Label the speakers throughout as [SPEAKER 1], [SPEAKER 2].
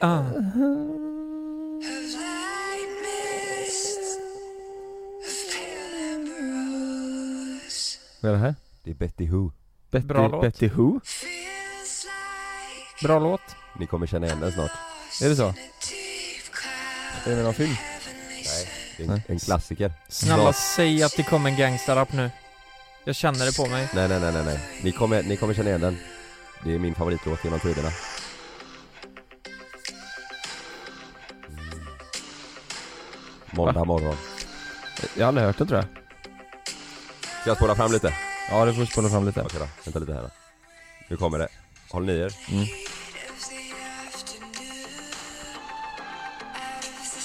[SPEAKER 1] Ah.
[SPEAKER 2] Vad är det här?
[SPEAKER 3] Det är Betty Who.
[SPEAKER 2] Betty,
[SPEAKER 1] Bra låt.
[SPEAKER 2] Betty Who?
[SPEAKER 1] Bra låt.
[SPEAKER 3] Ni kommer känna igen den snart.
[SPEAKER 2] Är det så? Är det med någon film?
[SPEAKER 3] Nej, det är en, en klassiker.
[SPEAKER 1] Snälla
[SPEAKER 3] Snart.
[SPEAKER 1] säg att det kommer en gangsterrap nu. Jag känner det på mig.
[SPEAKER 3] Nej, nej, nej, nej, nej. Ni kommer, ni kommer känna igen den. Det är min favoritlåt genom tiderna. Måndag morgon.
[SPEAKER 2] Jag har aldrig hört den tror jag.
[SPEAKER 3] Ska jag spola fram lite?
[SPEAKER 2] Ja, det får spola fram lite.
[SPEAKER 3] Okej då, vänta lite här då. Nu kommer det. Håll ni er.
[SPEAKER 4] afternoon.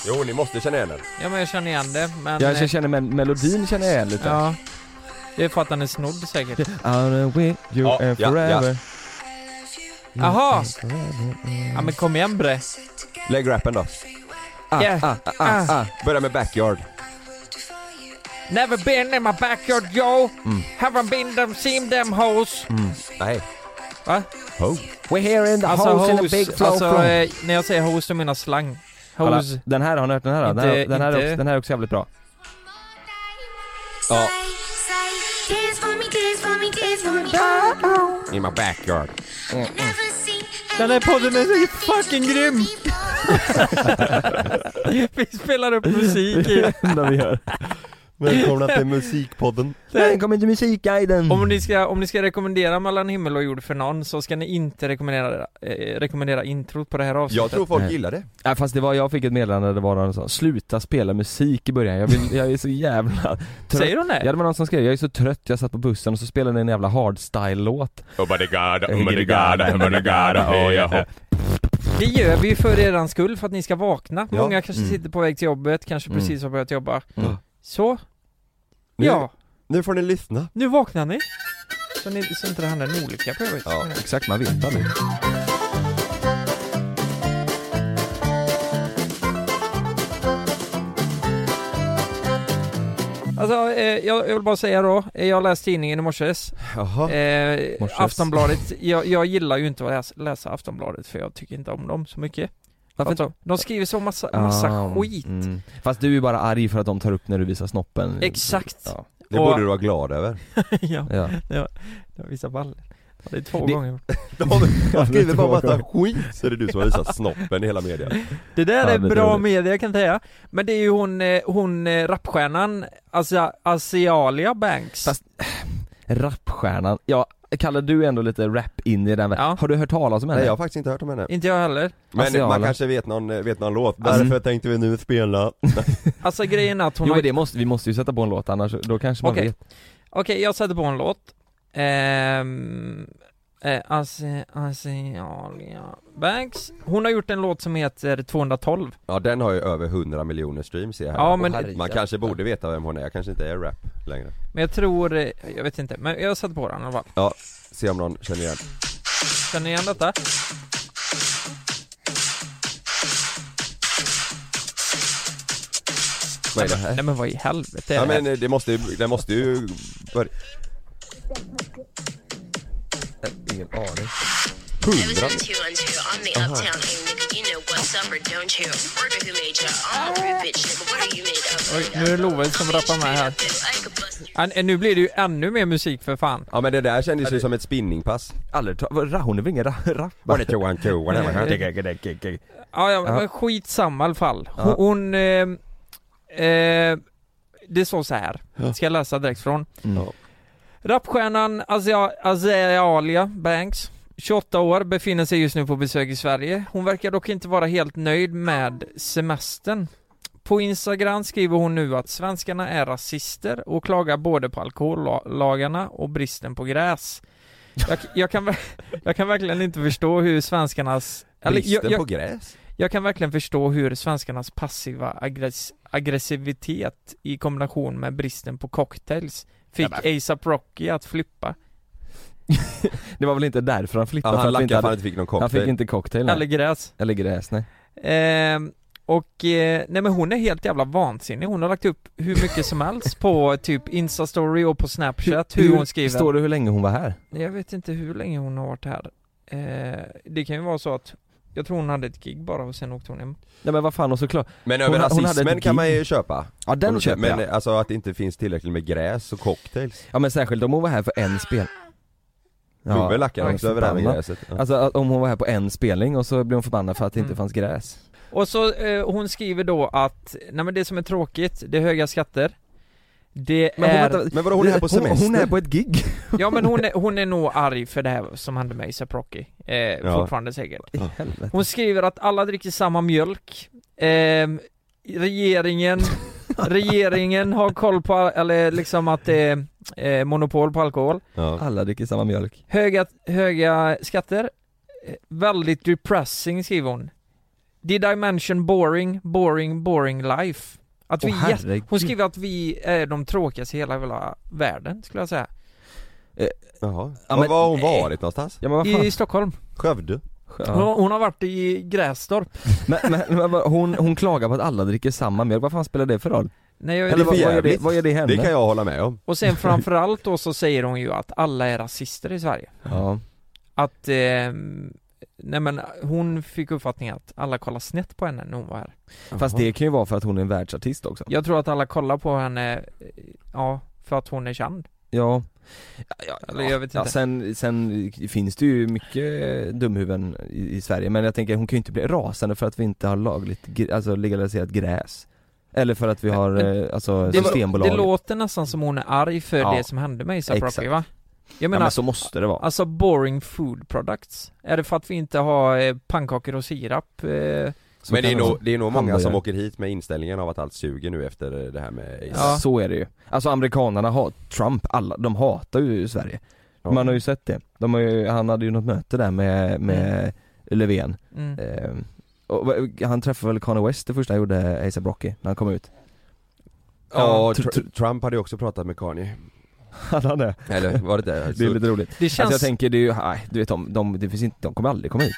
[SPEAKER 3] Jo, ni måste känna igen den.
[SPEAKER 1] Ja men jag känner igen det, men...
[SPEAKER 2] Jag
[SPEAKER 1] eh,
[SPEAKER 2] känner men melodin känner jag igen lite.
[SPEAKER 1] Ja. Det är för att den är snodd säkert.
[SPEAKER 2] I'll with you
[SPEAKER 3] Ja,
[SPEAKER 2] and
[SPEAKER 3] ja,
[SPEAKER 2] forever.
[SPEAKER 1] Jaha! Ja men kom igen bre.
[SPEAKER 3] Lägg rappen då.
[SPEAKER 2] Ah,
[SPEAKER 1] Yeah.
[SPEAKER 2] ah, ah, ah, ah.
[SPEAKER 3] Börja med Backyard.
[SPEAKER 1] Never been in my backyard yo.
[SPEAKER 2] Mm.
[SPEAKER 1] Haven't been them, seen them hoes.
[SPEAKER 3] Nej.
[SPEAKER 1] Va?
[SPEAKER 3] Ho.
[SPEAKER 2] We're here in the
[SPEAKER 1] Alltså
[SPEAKER 2] house in a big flow
[SPEAKER 1] alltså eh, när jag säger hos då menar jag slang.
[SPEAKER 2] Kolla,
[SPEAKER 1] Hos.
[SPEAKER 2] Den här, har ni hört den här då? Den här, den, här är också, den här är också jävligt bra.
[SPEAKER 3] Ja. In my backyard.
[SPEAKER 4] Never seen
[SPEAKER 1] Den här podden är så fucking grym! Vi spelar upp musik i.
[SPEAKER 2] Det enda vi gör.
[SPEAKER 3] Välkomna till Musikpodden.
[SPEAKER 2] Välkommen till Musikguiden!
[SPEAKER 1] Om ni, ska, om ni ska rekommendera mellan himmel och jord för någon så ska ni inte rekommendera, eh, rekommendera introt på det här avsnittet.
[SPEAKER 3] Jag tror folk gillar det.
[SPEAKER 2] Nej fast det var, jag fick ett meddelande, det var någon som sa 'Sluta spela musik i början, jag, vill, jag är så jävla trött'
[SPEAKER 1] Säger hon det?
[SPEAKER 2] Ja det var någon som skrev 'Jag är så trött, jag satt på bussen och så spelade ni en jävla hardstyle-låt'
[SPEAKER 3] Oh my god,
[SPEAKER 2] oh my god, oh my god, oh yeah.
[SPEAKER 1] Det gör vi ju för eran skull, för att ni ska vakna.
[SPEAKER 3] Ja.
[SPEAKER 1] Många kanske
[SPEAKER 2] Mm.
[SPEAKER 1] sitter på väg till jobbet, kanske
[SPEAKER 2] Mm.
[SPEAKER 1] precis har börjat jobba. Så,
[SPEAKER 3] Nu,
[SPEAKER 1] ja,
[SPEAKER 3] nu får ni lyssna.
[SPEAKER 1] nu vaknar ni. Så, ni, så inte det händer en olycka på jobbet.
[SPEAKER 3] Ja.
[SPEAKER 2] Exakt, man vet aldrig
[SPEAKER 1] Alltså, eh, jag, jag vill bara säga då, eh, jag har läst tidningen i morses.
[SPEAKER 3] Jaha.
[SPEAKER 1] Eh,
[SPEAKER 2] Morses.
[SPEAKER 1] Aftonbladet, jag, jag gillar ju inte att läsa, läsa Aftonbladet för jag tycker inte om dem så mycket.
[SPEAKER 2] Varför
[SPEAKER 1] Alltså, de skriver så massa, massa
[SPEAKER 2] Ah,
[SPEAKER 1] skit.
[SPEAKER 2] mm. Fast du är bara arg för att de tar upp när du visar snoppen
[SPEAKER 1] Exakt.
[SPEAKER 2] Ja,
[SPEAKER 3] Det
[SPEAKER 1] Och-
[SPEAKER 3] borde du vara glad över.
[SPEAKER 1] ja,
[SPEAKER 2] ja.
[SPEAKER 1] det var vissa baller. Det är två
[SPEAKER 2] Det-
[SPEAKER 1] gånger.
[SPEAKER 3] De, de skriver bara massa skit så är det du som har visat snoppen i hela media.
[SPEAKER 1] Det där är bra media kan jag säga. Men det är ju hon, eh, hon eh, rapstjärnan, alltså Asialia Banks.
[SPEAKER 2] Fast, rapstjärnan, ja, Kalle du är ändå lite rap in i den världen.
[SPEAKER 1] Ja.
[SPEAKER 2] Har du hört talas om henne?
[SPEAKER 3] Nej jag har faktiskt inte hört om henne.
[SPEAKER 1] Inte jag heller.
[SPEAKER 3] Men
[SPEAKER 2] Asiala.
[SPEAKER 3] man kanske vet någon, vet någon låt,
[SPEAKER 2] Alltså-
[SPEAKER 3] därför tänkte vi nu spela
[SPEAKER 1] Alltså grejen är att hon
[SPEAKER 2] Jo
[SPEAKER 1] har...
[SPEAKER 2] men det måste, vi måste ju sätta på en låt annars, då kanske man
[SPEAKER 1] Okej.
[SPEAKER 2] vet
[SPEAKER 1] Okej, jag sätter på en låt. Ehm... Eh, Asi- Asialia Banks. Hon har gjort en låt som heter 212.
[SPEAKER 3] Ja den har ju över 100 miljoner streams ser jag här.
[SPEAKER 1] Ja, men-
[SPEAKER 3] Man kanske borde veta vem hon är, kanske inte är rap längre
[SPEAKER 1] Men jag tror, eh, jag vet inte, men jag sätter på den i alla fall.
[SPEAKER 3] Ja, se om någon känner igen
[SPEAKER 1] Känner ni igen detta?
[SPEAKER 3] Vad är det här?
[SPEAKER 1] Nej men vad i helvete är
[SPEAKER 3] Ja
[SPEAKER 1] det här?
[SPEAKER 3] men eh, det måste ju, det måste ju börja
[SPEAKER 2] Ingen aning
[SPEAKER 3] Hundra? Aha.
[SPEAKER 1] Oj, nu är det Love som rappar med här. Ja, nu blir det ju ännu mer musik för fan.
[SPEAKER 3] Ja men det där kändes ju som ett spinningpass.
[SPEAKER 2] Aldrig ta, vad- hon är väl ingen ra- rappare?
[SPEAKER 3] Var det two one two, whatever.
[SPEAKER 1] Ja, ja men
[SPEAKER 2] Ja.
[SPEAKER 1] skitsamma i alla fall. Hon,
[SPEAKER 2] Ja.
[SPEAKER 1] hon eh, eh, det står så här. ska jag läsa direkt från.
[SPEAKER 2] Mm.
[SPEAKER 1] Rapstjärnan Azealia Banks 28 år, befinner sig just nu på besök i Sverige. Hon verkar dock inte vara helt nöjd med semestern. På Instagram skriver hon nu att svenskarna är rasister och klagar både på alkohollagarna och bristen på gräs. Jag, jag, kan, jag kan verkligen inte förstå hur svenskarnas... eller jag-
[SPEAKER 3] Bristen
[SPEAKER 1] jag-
[SPEAKER 3] på gräs?
[SPEAKER 1] jag kan verkligen förstå hur svenskarnas passiva aggress aggressivitet i kombination med bristen på cocktails fick
[SPEAKER 2] Ja,
[SPEAKER 1] ASAP Rocky att flippa.
[SPEAKER 2] Det var väl inte därför han flippade?
[SPEAKER 3] Ja,
[SPEAKER 2] för
[SPEAKER 3] han lackade för att
[SPEAKER 2] hade-
[SPEAKER 3] han inte fick någon
[SPEAKER 2] Han
[SPEAKER 3] cocktail.
[SPEAKER 2] fick inte cocktail nej.
[SPEAKER 1] Eller gräs.
[SPEAKER 2] Eller gräs nej.
[SPEAKER 1] Ehm, och, eh, nej men hon är helt jävla vansinnig. Hon har lagt upp hur mycket som helst på typ Instastory och på Snapchat hur, hon skriver.
[SPEAKER 2] Står det hur länge hon var här?
[SPEAKER 1] Jag vet inte hur länge hon har varit här. Eh, det kan ju vara så att jag tror hon hade ett gig bara och sen åkte hon hem.
[SPEAKER 2] Nej men vad fan och såklart
[SPEAKER 3] Men över rasismen kan man ju köpa.
[SPEAKER 2] Ja den köper
[SPEAKER 3] Men
[SPEAKER 2] jag
[SPEAKER 3] alltså att det inte finns tillräckligt med gräs och cocktails.
[SPEAKER 2] Ja men särskilt om hon var här för en spel
[SPEAKER 3] Ove lackar
[SPEAKER 2] ja,
[SPEAKER 3] också över det här med gräset. Ja.
[SPEAKER 2] Alltså att om hon var här på en spelning och så blev hon förbannad för att det inte
[SPEAKER 1] Mm.
[SPEAKER 2] fanns gräs
[SPEAKER 1] Och så, eh, hon skriver då att, nej men det som är tråkigt, det är höga skatter. Det
[SPEAKER 2] Men hon,
[SPEAKER 1] är...
[SPEAKER 2] vänta,
[SPEAKER 3] Men vadå hon är här på semester?
[SPEAKER 2] Hon är på ett gig!
[SPEAKER 1] Ja men hon är, hon är nog arg för det här som hände med ASAP Rocky. Eh, Fortfarande säkert. Hon skriver att alla dricker samma mjölk. Ehm, regeringen, regeringen har koll på, eller liksom att det är eh, monopol på alkohol.
[SPEAKER 3] Ja.
[SPEAKER 2] Alla dricker samma mjölk
[SPEAKER 1] Höga, höga skatter. Eh, Väldigt depressing skriver hon. Did I mention boring, boring, boring life? Att vi
[SPEAKER 2] Åh,
[SPEAKER 1] är
[SPEAKER 2] herregud.
[SPEAKER 1] hon skriver att vi är de tråkigaste i hela, hela världen skulle jag säga.
[SPEAKER 3] Jaha.
[SPEAKER 2] Ja,
[SPEAKER 3] Var
[SPEAKER 2] men-
[SPEAKER 3] var har hon varit någonstans?
[SPEAKER 2] Ja men vad fan
[SPEAKER 1] I Stockholm.
[SPEAKER 3] Skövde?
[SPEAKER 1] Hon,
[SPEAKER 2] ja.
[SPEAKER 1] hon har varit i Grästorp.
[SPEAKER 2] men, men, men vad- hon, hon klagar på att alla dricker samma mjölk, vad fan spelar det för roll?
[SPEAKER 1] Nej, jag,
[SPEAKER 2] Eller vad, vad, gör det, vad gör det henne?
[SPEAKER 3] Det kan jag hålla med om.
[SPEAKER 1] Och sen framförallt då så säger hon ju att alla är rasister i Sverige.
[SPEAKER 2] Ja,
[SPEAKER 1] Att, eh, nej men hon fick uppfattningen att alla kollar snett på henne när hon var här.
[SPEAKER 2] fast det kan ju vara för att hon är en världsartist också
[SPEAKER 1] Jag tror att alla kollar på henne, ja, för att hon är känd.
[SPEAKER 2] Ja, ja, ja,
[SPEAKER 1] Eller jag vet
[SPEAKER 2] ja
[SPEAKER 1] inte.
[SPEAKER 2] sen, sen finns det ju mycket dumhuvuden i, i Sverige men jag tänker hon kan ju inte bli rasande för att vi inte har lagligt, alltså legaliserat gräs Eller för att vi har,
[SPEAKER 1] men
[SPEAKER 2] eh, alltså
[SPEAKER 1] Det,
[SPEAKER 2] Systembolaget
[SPEAKER 1] det låter nästan som hon är arg för
[SPEAKER 2] Ja.
[SPEAKER 1] det som hände med ASAP. Rocky va? Jag
[SPEAKER 2] ja,
[SPEAKER 1] menar,
[SPEAKER 2] men så måste det vara
[SPEAKER 1] alltså boring food products. Är det för att vi inte har eh, pannkakor och sirap? Eh,
[SPEAKER 3] Men det är, nog, det är nog många som åker hit med inställningen av att allt suger nu efter det här med
[SPEAKER 1] Ja.
[SPEAKER 2] Så är det ju. Alltså amerikanerna har, Trump, alla, de hatar ju Sverige.
[SPEAKER 3] Ja.
[SPEAKER 2] Man har ju sett det. De har ju, han hade ju något möte där med, med Löfven.
[SPEAKER 1] mm.
[SPEAKER 2] Eh, och han träffade väl Kanye West det första han gjorde, ASAP Rocky, när han kom ut.
[SPEAKER 3] Ja,
[SPEAKER 2] tr-
[SPEAKER 3] Tr- Trump hade ju också pratat med Kanye.
[SPEAKER 2] Hade han det?
[SPEAKER 3] Eller var det det?
[SPEAKER 2] Det är lite roligt.
[SPEAKER 1] Det känns...
[SPEAKER 2] Alltså jag tänker det är ju, nej, du vet de, de, det finns inte, de kommer aldrig komma hit.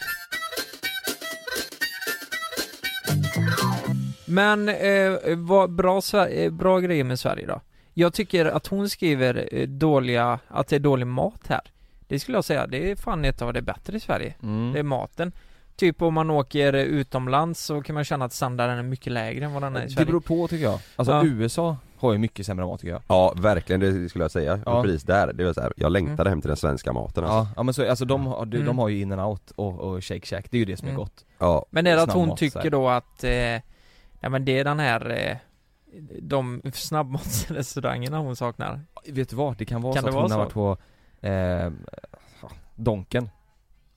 [SPEAKER 1] Men, eh, vad bra, Sver- eh, bra grejer med Sverige då? Jag tycker att hon skriver eh, dåliga, att det är dålig mat här. Det skulle jag säga, det är fan ett av det bättre i Sverige.
[SPEAKER 2] Mm.
[SPEAKER 1] Det är maten. Typ om man åker utomlands så kan man känna att standarden är mycket lägre än vad den är i
[SPEAKER 2] Det
[SPEAKER 1] Sverige.
[SPEAKER 2] beror på tycker jag. Alltså
[SPEAKER 1] Ja.
[SPEAKER 2] USA har ju mycket sämre mat tycker jag.
[SPEAKER 3] Ja verkligen, det skulle jag säga.
[SPEAKER 2] Ja.
[SPEAKER 3] Precis där, det var så här, jag längtade hem till den svenska maten alltså.
[SPEAKER 2] Ja, ja men så, alltså de, har- de,
[SPEAKER 1] Mm.
[SPEAKER 2] de har ju in and out och, och shake shack, det är ju det som är
[SPEAKER 1] Mm.
[SPEAKER 2] gott.
[SPEAKER 3] Ja.
[SPEAKER 1] Men är det att hon
[SPEAKER 2] mat,
[SPEAKER 1] tycker då att, eh, ja men det är den här, eh, de snabbmatsrestaurangerna hon saknar?
[SPEAKER 2] Vet du vad? Det kan vara
[SPEAKER 1] Kan
[SPEAKER 2] så
[SPEAKER 1] det
[SPEAKER 2] att hon har varit på eh, Donken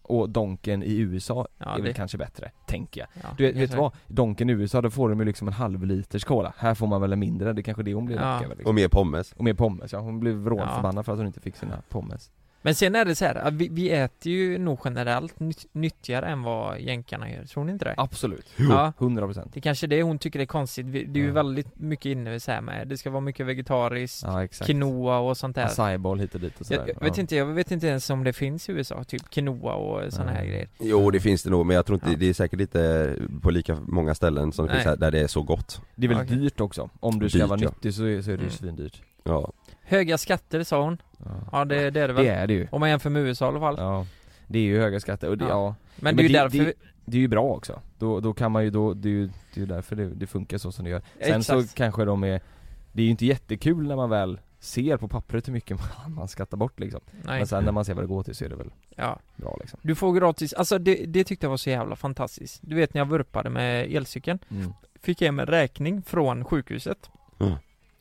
[SPEAKER 2] Och Donken i USA
[SPEAKER 1] Ja,
[SPEAKER 2] är väl
[SPEAKER 1] det-
[SPEAKER 2] kanske bättre, tänker jag.
[SPEAKER 1] Ja,
[SPEAKER 2] Du vet, vet du vad? Donken i USA, då får de ju liksom en halv liters cola. Här får man väl en mindre, det är kanske det hon blir
[SPEAKER 1] Ja.
[SPEAKER 2] över liksom.
[SPEAKER 3] Och mer pommes.
[SPEAKER 2] Och mer pommes, ja hon blev
[SPEAKER 1] Ja.
[SPEAKER 2] vrålförbannad för att hon inte fick sina pommes.
[SPEAKER 1] Men sen är det så här, vi, vi äter ju nog generellt nytt, nyttigare än vad jänkarna gör, tror ni inte det?
[SPEAKER 2] Absolut.
[SPEAKER 1] Ja.
[SPEAKER 2] 100%
[SPEAKER 1] Det är kanske det hon tycker är konstigt, det är ju
[SPEAKER 2] Ja.
[SPEAKER 1] väldigt mycket inne så här med, det ska vara mycket vegetariskt,
[SPEAKER 2] Ja
[SPEAKER 1] quinoa och sånt där
[SPEAKER 2] Acai bowl hit och dit och sådär.
[SPEAKER 1] jag, jag vet
[SPEAKER 2] ja.
[SPEAKER 1] inte, jag vet inte ens om det finns i USA, typ quinoa och såna här grejer
[SPEAKER 3] Jo det finns det nog, men jag tror inte,
[SPEAKER 1] Ja.
[SPEAKER 3] det är säkert inte på lika många ställen som det finns här, där det är så gott.
[SPEAKER 2] Det är väl
[SPEAKER 1] Okej.
[SPEAKER 2] dyrt också. Om du ska
[SPEAKER 3] Dyrt,
[SPEAKER 2] vara
[SPEAKER 3] ja.
[SPEAKER 2] nyttig så är, så är det ju
[SPEAKER 1] Mm.
[SPEAKER 2] svindyrt.
[SPEAKER 3] Ja.
[SPEAKER 1] Höga skatter sa hon,
[SPEAKER 2] Ja.
[SPEAKER 1] ja det, det är det väl?
[SPEAKER 2] Det är det ju.
[SPEAKER 1] Om man jämför med USA i alla fall
[SPEAKER 2] Ja. Det är ju höga skatter och det,
[SPEAKER 1] Ja.
[SPEAKER 2] ja,
[SPEAKER 1] Men det är ju därför
[SPEAKER 2] det, det är ju bra också. Då, då kan man ju, då, det är ju, det är ju därför det, det funkar så som det gör. Sen så
[SPEAKER 1] Exakt.
[SPEAKER 2] kanske de är, det är ju inte jättekul när man väl ser på pappret hur mycket man, man skattar bort liksom.
[SPEAKER 1] Nej.
[SPEAKER 2] Men sen när man ser vad det går till så är det väl
[SPEAKER 1] Ja.
[SPEAKER 2] bra liksom.
[SPEAKER 1] Du får gratis, alltså det, det tyckte jag var så jävla fantastiskt. Du vet när jag vurpade med elcykeln,
[SPEAKER 2] Mm.
[SPEAKER 1] fick jag hem en räkning från sjukhuset.
[SPEAKER 3] Mm.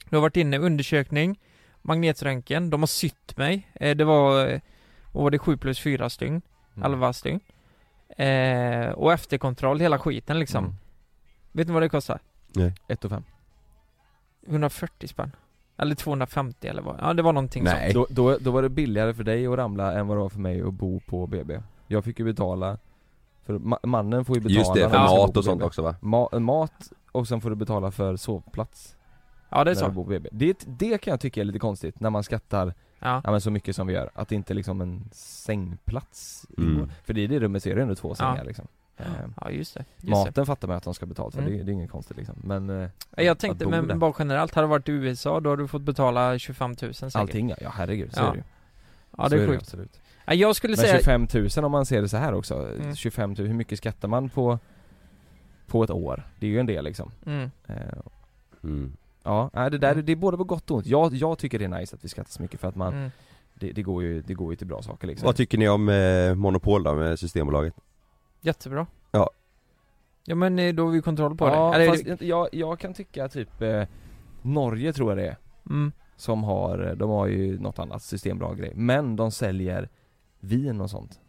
[SPEAKER 1] Du har varit inne, undersökning, magnetröntgen, de har sytt mig. Eh, Det var, eh, vad var det, 7 plus 4 stygn,
[SPEAKER 2] Mm.
[SPEAKER 1] 11 stygn. Eh, och efterkontroll, hela skiten liksom.
[SPEAKER 2] Mm.
[SPEAKER 1] Vet ni vad det kostar?
[SPEAKER 3] Nej.
[SPEAKER 2] 1 och 5.
[SPEAKER 1] 140 spänn. Eller 250 eller vad, ja det var någonting
[SPEAKER 3] Nej.
[SPEAKER 1] sånt.
[SPEAKER 2] Då, då, då var det billigare för dig att ramla än vad det var för mig att bo på BB. Jag fick ju betala, för ma- mannen får ju betala
[SPEAKER 3] Just det, för mat och sånt också va?
[SPEAKER 2] Ma- mat och sen får du betala för sovplats.
[SPEAKER 1] Ja det är
[SPEAKER 2] du
[SPEAKER 1] så.
[SPEAKER 2] bor på BB. Det, det kan jag tycka är lite konstigt när man skattar
[SPEAKER 1] Ja.
[SPEAKER 2] ja, men så mycket som vi gör, att det inte är liksom en sängplats
[SPEAKER 3] Mm.
[SPEAKER 2] För i det rummet är det ändå två sängar
[SPEAKER 1] Ja.
[SPEAKER 2] liksom. Eh,
[SPEAKER 1] Ja just det. Just
[SPEAKER 2] Maten fattar man att de ska betala för,
[SPEAKER 1] Mm.
[SPEAKER 2] det, det är inget konstigt liksom. Men eh,
[SPEAKER 1] det. Jag tänkte men
[SPEAKER 2] där.
[SPEAKER 1] bara generellt, hade du varit i USA då har du fått betala 25 000 säkert.
[SPEAKER 2] Allting ja, ja herregud, så
[SPEAKER 1] Ja.
[SPEAKER 2] är det ju.
[SPEAKER 1] Ja det är
[SPEAKER 2] det
[SPEAKER 1] sjukt.
[SPEAKER 2] absolut.
[SPEAKER 1] Ja, jag skulle
[SPEAKER 2] Men
[SPEAKER 1] säga
[SPEAKER 2] 25 000 om man ser det så här också,
[SPEAKER 1] Mm.
[SPEAKER 2] 25 000, hur mycket skattar man på på ett år? Det är ju en del liksom.
[SPEAKER 1] mm.
[SPEAKER 2] Eh, ja, det där
[SPEAKER 1] Mm.
[SPEAKER 2] det är både på gott och ont. Jag, jag tycker det är nice att vi skattar så mycket för att man,
[SPEAKER 1] Mm.
[SPEAKER 2] det, det, går ju, det går ju till bra saker liksom.
[SPEAKER 3] Vad tycker ni om eh, Monopol då med Systembolaget?
[SPEAKER 1] Jättebra
[SPEAKER 3] Ja.
[SPEAKER 1] Ja men eh, då har vi kontroll på
[SPEAKER 2] ja,
[SPEAKER 1] det. Eller,
[SPEAKER 2] fast jag, jag kan tycka typ eh, Norge tror jag det är,
[SPEAKER 1] mm.
[SPEAKER 2] som har, de har ju något annat systembra grej, men de säljer vin och sånt.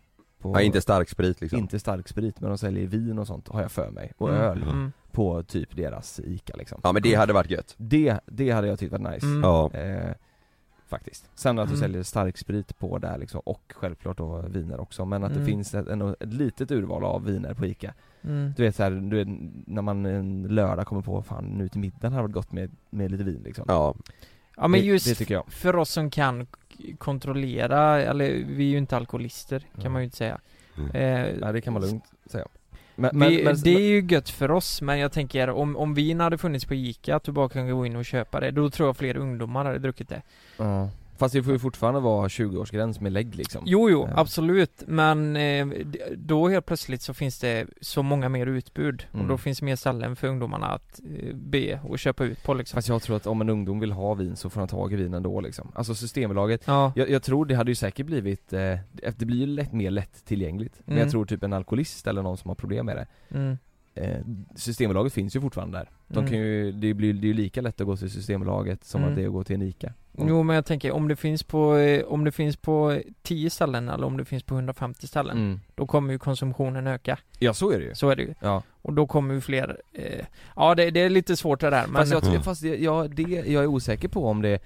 [SPEAKER 2] På,
[SPEAKER 3] Ja, inte stark sprit liksom?
[SPEAKER 2] inte stark sprit, men de säljer vin och sånt har jag för mig, och
[SPEAKER 1] Mm.
[SPEAKER 2] öl
[SPEAKER 1] Mm.
[SPEAKER 2] på typ deras ICA liksom.
[SPEAKER 3] Ja men det hade varit gött
[SPEAKER 2] Det, det hade jag tyckt var nice.
[SPEAKER 1] Mm.
[SPEAKER 3] Ja,
[SPEAKER 2] Eh, faktiskt. Sen att du
[SPEAKER 1] Mm.
[SPEAKER 2] säljer starksprit på där liksom, och självklart då viner också, men att
[SPEAKER 1] Mm.
[SPEAKER 2] det finns ett, en, ett litet urval av viner på ICA.
[SPEAKER 1] Mm.
[SPEAKER 2] Du vet såhär, du vet, när man en lördag kommer på, fan nu till middagen hade det varit gott med, med lite vin liksom.
[SPEAKER 3] ja,
[SPEAKER 1] Ja men
[SPEAKER 2] det,
[SPEAKER 1] just
[SPEAKER 2] det jag.
[SPEAKER 1] för oss som kan kontrollera, eller vi är ju inte alkoholister kan
[SPEAKER 2] Mm.
[SPEAKER 1] man ju inte säga.
[SPEAKER 3] Mm.
[SPEAKER 1] Eh,
[SPEAKER 2] Nej det kan man lugnt säga. Men,
[SPEAKER 1] vi, det är ju gött för oss, men jag tänker om, om vin hade funnits på ICA, att du bara kan gå in och köpa det, då tror jag fler ungdomar hade druckit det.
[SPEAKER 2] ja. Fast det får ju fortfarande vara 20-årsgräns med lägg liksom.
[SPEAKER 1] Jo, jo, absolut, men eh, då helt plötsligt så finns det så många mer utbud och
[SPEAKER 2] Mm.
[SPEAKER 1] då finns mer ställen för ungdomarna att eh, be och köpa ut på liksom.
[SPEAKER 2] Fast jag tror att om en ungdom vill ha vin så får han tag i vin ändå liksom. Alltså Systembolaget,
[SPEAKER 1] Ja,
[SPEAKER 2] jag, jag tror det hade ju säkert blivit, eh, det blir ju lätt, mer lättillgängligt. Men
[SPEAKER 1] Mm.
[SPEAKER 2] jag tror typ en alkoholist eller någon som har problem med det
[SPEAKER 1] mm,
[SPEAKER 2] eh, Systembolaget finns ju fortfarande där. De
[SPEAKER 1] Mm.
[SPEAKER 2] kan ju, det blir ju lika lätt att gå till Systembolaget som
[SPEAKER 1] Mm.
[SPEAKER 2] att det är att gå till en ICA.
[SPEAKER 1] Jo men jag tänker om det finns på, eh, om det finns på 10 ställen eller om det finns på 150 ställen
[SPEAKER 2] Mm.
[SPEAKER 1] Då kommer ju konsumtionen öka,
[SPEAKER 2] Ja så är det ju.
[SPEAKER 1] så är det ju
[SPEAKER 2] Ja.
[SPEAKER 1] Och då kommer ju fler, eh, ja det, det är lite svårt det där men
[SPEAKER 2] Fast, jag,
[SPEAKER 3] Mm.
[SPEAKER 2] fast det, ja, det, jag är osäker på om det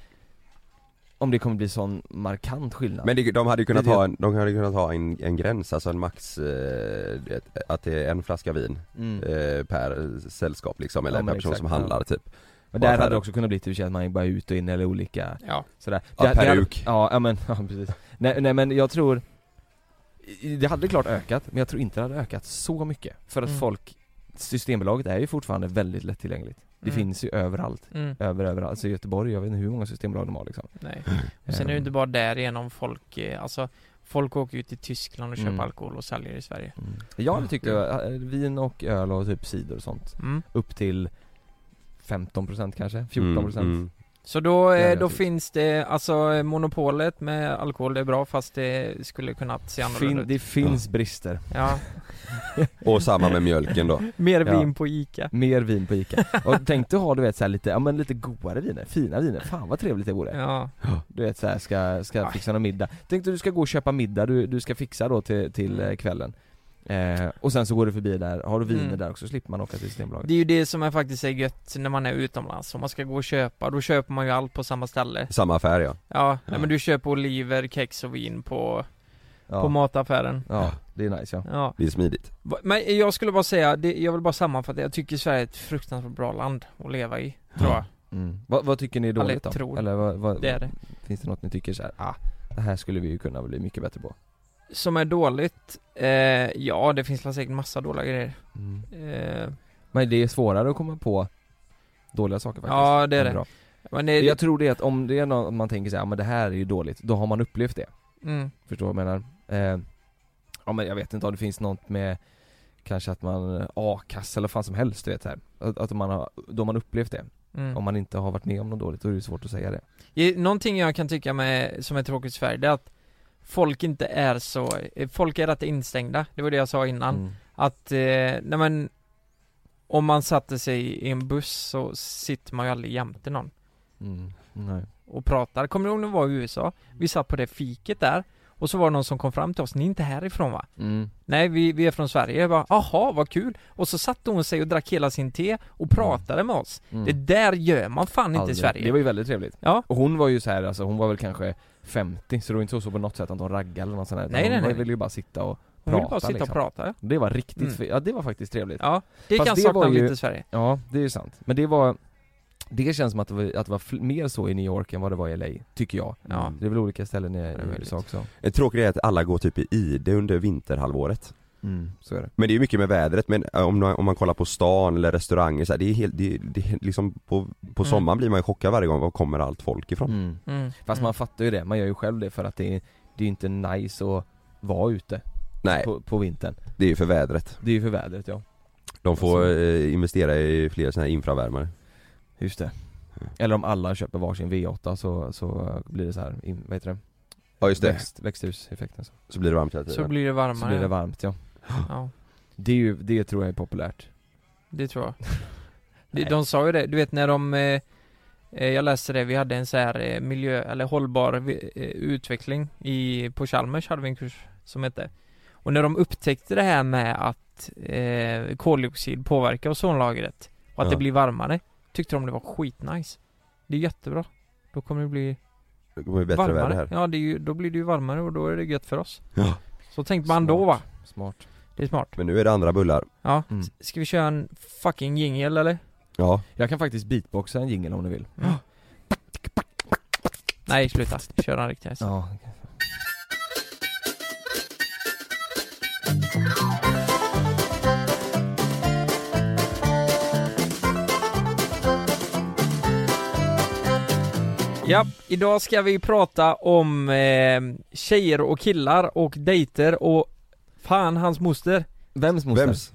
[SPEAKER 2] Om det kommer bli sån markant skillnad.
[SPEAKER 3] Men det, de hade ju kunnat ha, en, de hade kunnat ha en, en gräns, alltså en max, eh, att det är en flaska vin
[SPEAKER 2] mm.
[SPEAKER 3] eh, per sällskap liksom, eller
[SPEAKER 2] Ja,
[SPEAKER 3] per person
[SPEAKER 2] exakt,
[SPEAKER 3] som
[SPEAKER 2] ja.
[SPEAKER 3] handlar typ
[SPEAKER 2] Men där hade det också kunnat bli sig att man bara ut och in eller olika
[SPEAKER 1] Ja,
[SPEAKER 2] sådär.
[SPEAKER 3] Ja,
[SPEAKER 2] Det- det hade-
[SPEAKER 3] peruk.
[SPEAKER 2] Ja, ja men, ja precis. Nej, nej men jag tror Det hade klart ökat, men jag tror inte det hade ökat så mycket. För att
[SPEAKER 1] Mm.
[SPEAKER 2] folk Systembolaget är ju fortfarande väldigt lättillgängligt. Det
[SPEAKER 1] Mm.
[SPEAKER 2] finns ju överallt.
[SPEAKER 1] mm,
[SPEAKER 2] Över, överallt. Alltså i Göteborg, jag vet inte hur många systembolag de har liksom.
[SPEAKER 1] nej Och sen är det inte bara därigenom folk, eh, alltså Folk åker ut till Tyskland och köper
[SPEAKER 2] Mm.
[SPEAKER 1] alkohol och säljer i Sverige
[SPEAKER 2] Mm. Jag hade tyckt det, eh, vin och öl och typ cider och sånt.
[SPEAKER 1] mm.
[SPEAKER 2] Upp till 15% kanske, 14%
[SPEAKER 3] Mm, mm.
[SPEAKER 1] Så då, eh, då finns det, alltså monopolet med alkohol det är bra fast det skulle kunnat se annorlunda
[SPEAKER 2] fin,
[SPEAKER 1] ut
[SPEAKER 2] Det finns brister.
[SPEAKER 1] Ja,
[SPEAKER 3] Och samma med mjölken då
[SPEAKER 1] mer
[SPEAKER 2] Ja.
[SPEAKER 1] vin på Ica
[SPEAKER 2] Mer vin på Ica. Och tänk dig ha du vet så lite, ja men lite godare viner, fina viner. Fan vad trevligt det vore.
[SPEAKER 1] Ja,
[SPEAKER 2] Du vet så här, ska, ska fixa någon middag. Tänk dig du ska gå och köpa middag, du, du ska fixa då till, till eh, kvällen. Eh, och sen så går du förbi där, har du viner
[SPEAKER 1] Mm.
[SPEAKER 2] där också slipper man åka till Systembolaget.
[SPEAKER 1] det är ju det som är faktiskt är gött när man är utomlands Om man ska gå och köpa, då köper man ju allt på samma ställe
[SPEAKER 3] Samma affär ja
[SPEAKER 1] Ja, nej, men du köper oliver, kex och vin på,
[SPEAKER 2] ja.
[SPEAKER 1] på mataffären
[SPEAKER 2] ja, det är nice ja.
[SPEAKER 1] Ja,
[SPEAKER 3] Det är smidigt
[SPEAKER 1] men jag skulle bara säga, det, jag vill bara sammanfatta, jag tycker Sverige är ett fruktansvärt bra land att leva i, tror jag
[SPEAKER 2] Mm. Vad, vad tycker ni är dåligt då?
[SPEAKER 1] tror.
[SPEAKER 2] Eller vad, vad,
[SPEAKER 1] Det är det
[SPEAKER 2] finns det något ni tycker så här, ah, det här skulle vi ju kunna bli mycket bättre på?
[SPEAKER 1] Som är dåligt, eh, ja det finns väl säkert massa dåliga grejer eh,
[SPEAKER 2] Men det är svårare att komma på dåliga saker faktiskt.
[SPEAKER 1] Ja det är det. Men det,
[SPEAKER 2] Jag tror det att om det är något man tänker ja men det här är ju dåligt, då har man upplevt det.
[SPEAKER 1] mm,
[SPEAKER 2] Förstår du vad jag menar? Eh, Ja men jag vet inte om det finns något med Kanske att man, a-kassa eller vad fan som helst du vet här. Att, att man har, då har man upplevt det
[SPEAKER 1] Mm.
[SPEAKER 2] Om man inte har varit med om något dåligt, då är det svårt att säga det
[SPEAKER 1] Någonting jag kan tycka med, som är tråkigt i Sverige, det är att folk inte är så, eh, folk är rätt instängda, det var det jag sa innan.
[SPEAKER 2] Mm.
[SPEAKER 1] Att, eh, nej men Om man satte sig i en buss så sitter man ju aldrig jämte någon
[SPEAKER 2] Mm. Nej.
[SPEAKER 1] och pratar. Kommer du ihåg när vi var i USA? Vi satt på det fiket där och så var det någon som kom fram till oss, ni är inte härifrån va?
[SPEAKER 2] Mm.
[SPEAKER 1] Nej vi, vi är från Sverige, jag bara, aha vad kul! Och så satte hon sig och drack hela sin te och pratade med oss.
[SPEAKER 2] Mm.
[SPEAKER 1] Det där gör man fan inte i
[SPEAKER 2] Aldrig.
[SPEAKER 1] Sverige.
[SPEAKER 2] Det var ju väldigt trevligt
[SPEAKER 1] Ja.
[SPEAKER 2] Och hon var ju så här, alltså hon var väl kanske 50 så det var inte så på något sätt att hon raggade eller något sånt där, utan
[SPEAKER 1] Nej, nej,
[SPEAKER 2] Hon
[SPEAKER 1] nej.
[SPEAKER 2] ville ju bara sitta och
[SPEAKER 1] Hon ville bara sitta
[SPEAKER 2] liksom.
[SPEAKER 1] och prata.
[SPEAKER 2] Det var riktigt,
[SPEAKER 1] Mm.
[SPEAKER 2] ja det var faktiskt trevligt
[SPEAKER 1] Ja, det
[SPEAKER 2] Fast
[SPEAKER 1] kan
[SPEAKER 2] det
[SPEAKER 1] sakna lite i Sverige.
[SPEAKER 2] Ja, det är ju sant. Men det var Det känns som att det var, att det var mer så i New York än vad det var i LA, tycker jag
[SPEAKER 1] Ja.
[SPEAKER 2] Det är väl olika ställen i,
[SPEAKER 1] är
[SPEAKER 2] i. USA också
[SPEAKER 3] En tråkig grej är att alla går typ i ID under vinterhalvåret
[SPEAKER 2] Mm, så är det
[SPEAKER 3] Men det är mycket med vädret, men eh, om, om man kollar på stan eller restauranger så här, det är helt, det, det är liksom på, på
[SPEAKER 1] Mm.
[SPEAKER 3] sommaren blir man ju chockad varje gång, var kommer allt folk ifrån?
[SPEAKER 2] mm.
[SPEAKER 1] Mm.
[SPEAKER 2] Fast
[SPEAKER 1] mm.
[SPEAKER 2] man fattar ju det, man gör ju själv det för att det är, det är ju inte nice att vara ute
[SPEAKER 3] Nej,
[SPEAKER 2] på, på vintern
[SPEAKER 3] det är ju för vädret
[SPEAKER 2] Det är ju för vädret ja
[SPEAKER 3] De får
[SPEAKER 2] Alltså.
[SPEAKER 3] eh, investera i fler sådana här infravärmare
[SPEAKER 2] Just det Eller om alla köper varsin V8 så, så blir det så här, in, vad heter det?
[SPEAKER 3] Ja just det,
[SPEAKER 2] Växt, växthuseffekten så.
[SPEAKER 3] så blir det varmt hela tiden
[SPEAKER 1] Så blir det varmare.
[SPEAKER 2] så blir det varmt ja
[SPEAKER 1] Ja,
[SPEAKER 2] Det är ju, det tror jag är populärt
[SPEAKER 1] det tror jag. De, de sa ju det, du vet när de eh, eh, jag läste det, vi hade en så här eh, miljö, eller hållbar eh, utveckling i, på Chalmers hade vi en kurs som hette Och när de upptäckte det här med att eh, koldioxid påverkar ozonlagret och att
[SPEAKER 3] Ja.
[SPEAKER 1] det blir varmare Tyckte de det var skitnice Det är jättebra Då kommer det bli
[SPEAKER 3] Det kommer bli bättre
[SPEAKER 1] varmare
[SPEAKER 3] väder här
[SPEAKER 1] Ja, det är ju, då blir det ju varmare och då är det gött för oss
[SPEAKER 3] Ja.
[SPEAKER 1] Så tänkte man då va?
[SPEAKER 2] Smart
[SPEAKER 1] Det är smart
[SPEAKER 3] Men nu är det andra bullar
[SPEAKER 1] Ja,
[SPEAKER 2] Mm.
[SPEAKER 1] S- ska vi köra en fucking jingle eller?
[SPEAKER 3] Ja,
[SPEAKER 2] Jag kan faktiskt beatboxa en jingle om du vill
[SPEAKER 1] Nej, sluta. Kör den riktigt. Ja.
[SPEAKER 2] Ja,
[SPEAKER 1] ja, idag ska vi prata om eh, tjejer och killar och dejter och fan hans moster.
[SPEAKER 2] Vems moster?
[SPEAKER 3] vems?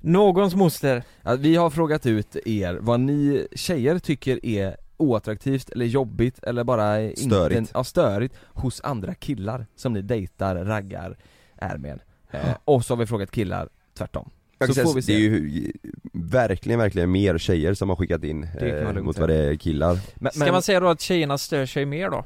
[SPEAKER 1] Någons moster.
[SPEAKER 2] Ja, vi har frågat ut er vad ni tjejer tycker är oattraktivt eller jobbigt eller bara
[SPEAKER 3] Störigt.
[SPEAKER 2] Inte, ja, störigt hos andra killar som ni dejtar, raggar, är med. Eh, och så har vi frågat killar tvärtom.
[SPEAKER 3] Jag kan
[SPEAKER 2] Så
[SPEAKER 3] säga,
[SPEAKER 2] får vi
[SPEAKER 3] det är
[SPEAKER 2] se.
[SPEAKER 3] ju verkligen, verkligen mer tjejer som har skickat in eh, mot vad det är killar
[SPEAKER 2] Men,
[SPEAKER 1] Ska man säga då att tjejerna stör sig mer då?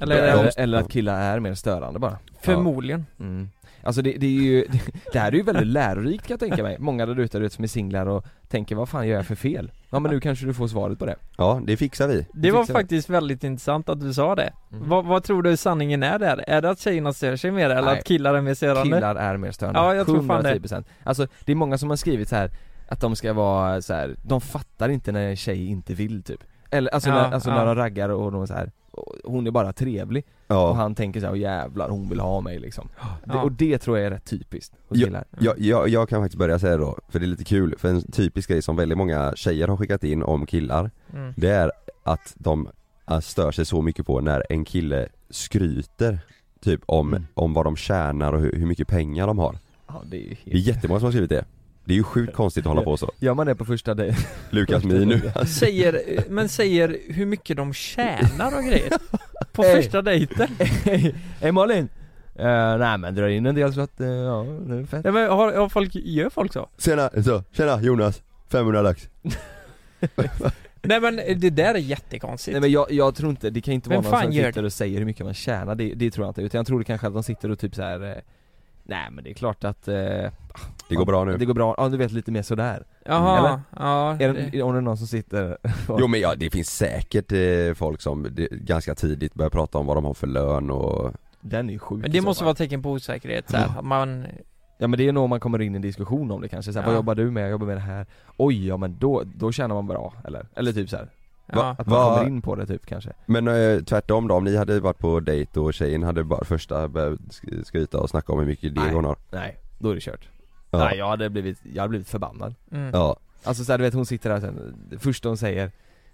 [SPEAKER 1] Eller,
[SPEAKER 2] eller,
[SPEAKER 1] eller
[SPEAKER 2] eller, att killar är mer störande bara.
[SPEAKER 1] förmodligen.
[SPEAKER 2] Mm. Alltså det, det är ju, det här är ju väldigt lärorikt kan jag tänka mig. Många där ute som är singlar och tänker vad fan gör jag för fel? Ja men nu kanske du får svaret på det.
[SPEAKER 3] Ja, det fixar vi
[SPEAKER 1] Det var
[SPEAKER 2] fixar vi.
[SPEAKER 1] faktiskt väldigt intressant att du sa det.
[SPEAKER 2] Mm.
[SPEAKER 1] Vad, vad tror du sanningen är där? Är det att tjejerna stör sig mer eller
[SPEAKER 2] Nej.
[SPEAKER 1] att killar är mer störande?
[SPEAKER 2] Killar är mer störande.
[SPEAKER 1] Ja, jag tror fan det.
[SPEAKER 2] 110%. Alltså det är många som har skrivit så här att de ska vara så här, de fattar inte när en tjej inte vill typ. Eller alltså,
[SPEAKER 1] Ja,
[SPEAKER 2] när, alltså
[SPEAKER 1] ja.
[SPEAKER 2] när de raggar och de så här. Och hon är bara trevlig och
[SPEAKER 3] Ja,
[SPEAKER 2] han tänker så här, "Åh, jävlar hon vill ha mig liksom. Det,
[SPEAKER 1] Ja.
[SPEAKER 2] och det tror jag är rätt typiskt hos
[SPEAKER 3] Ja.
[SPEAKER 2] killar.
[SPEAKER 3] jag, jag, jag kan faktiskt börja säga då, för det är lite kul, för en typisk grej som väldigt många tjejer har skickat in om killar
[SPEAKER 1] Mm.
[SPEAKER 3] Det är att de äh, stör sig så mycket på när en kille skryter Typ om,
[SPEAKER 2] Mm.
[SPEAKER 3] om vad de tjänar och hur, hur mycket pengar de har
[SPEAKER 2] Ja det är helt...
[SPEAKER 3] Det är jättemånga som har skrivit det Det är ju sjukt konstigt att hålla på så
[SPEAKER 2] Gör man det på första dejt?
[SPEAKER 3] Lukas min nu
[SPEAKER 1] Säger, men säger hur mycket de tjänar och grejer På
[SPEAKER 2] Hey.
[SPEAKER 1] första dejten
[SPEAKER 2] Hej Malin! Uh, nej men drar in en del så att, uh, ja det är fett
[SPEAKER 1] ja, men har, har folk, Gör folk så?
[SPEAKER 3] Tjena, så, tjena Jonas, 500 lax
[SPEAKER 1] Nej men det där är jättekonstigt
[SPEAKER 2] Nej men jag, jag tror inte, det kan inte vara
[SPEAKER 1] Vem
[SPEAKER 2] någon
[SPEAKER 1] fan
[SPEAKER 2] som sitter och säger hur mycket man tjänar, det, det tror jag inte, utan jag tror det kanske att de sitter och typ så här. Nej men det är klart att eh,
[SPEAKER 3] Det går bra nu
[SPEAKER 2] Det går bra, ja du vet lite mer sådär
[SPEAKER 1] Jaha,
[SPEAKER 2] Eller?
[SPEAKER 1] ja
[SPEAKER 2] är
[SPEAKER 1] det,
[SPEAKER 2] det, Om det är någon som sitter och,
[SPEAKER 3] Jo men ja, det finns säkert eh, folk som det, ganska tidigt börjar prata om vad de har för lön och
[SPEAKER 2] Den är ju sjuk
[SPEAKER 1] Men det måste vara tecken på osäkerhet så här, att man
[SPEAKER 2] Ja men det är nog om man kommer in i en diskussion om det kanske, så här,
[SPEAKER 1] Ja.
[SPEAKER 2] vad jobbar du med? Jag jobbar med det här Oj ja men då, då tjänar man bra, eller? Eller typ så här.
[SPEAKER 1] Ja,
[SPEAKER 2] Att man
[SPEAKER 3] Va-
[SPEAKER 2] kommer in på det typ kanske.
[SPEAKER 3] Men eh, tvärtom då, om ni hade varit på dejt och tjejen hade bara första börjat sk- skryta och snacka om hur mycket deg
[SPEAKER 2] Nej.
[SPEAKER 3] hon har.
[SPEAKER 2] Nej, då är det kört.
[SPEAKER 3] Ja,
[SPEAKER 2] Nej jag hade blivit, jag hade blivit förbannad.
[SPEAKER 1] Mm.
[SPEAKER 3] ja.
[SPEAKER 2] Alltså såhär du vet hon sitter där sen, det första hon säger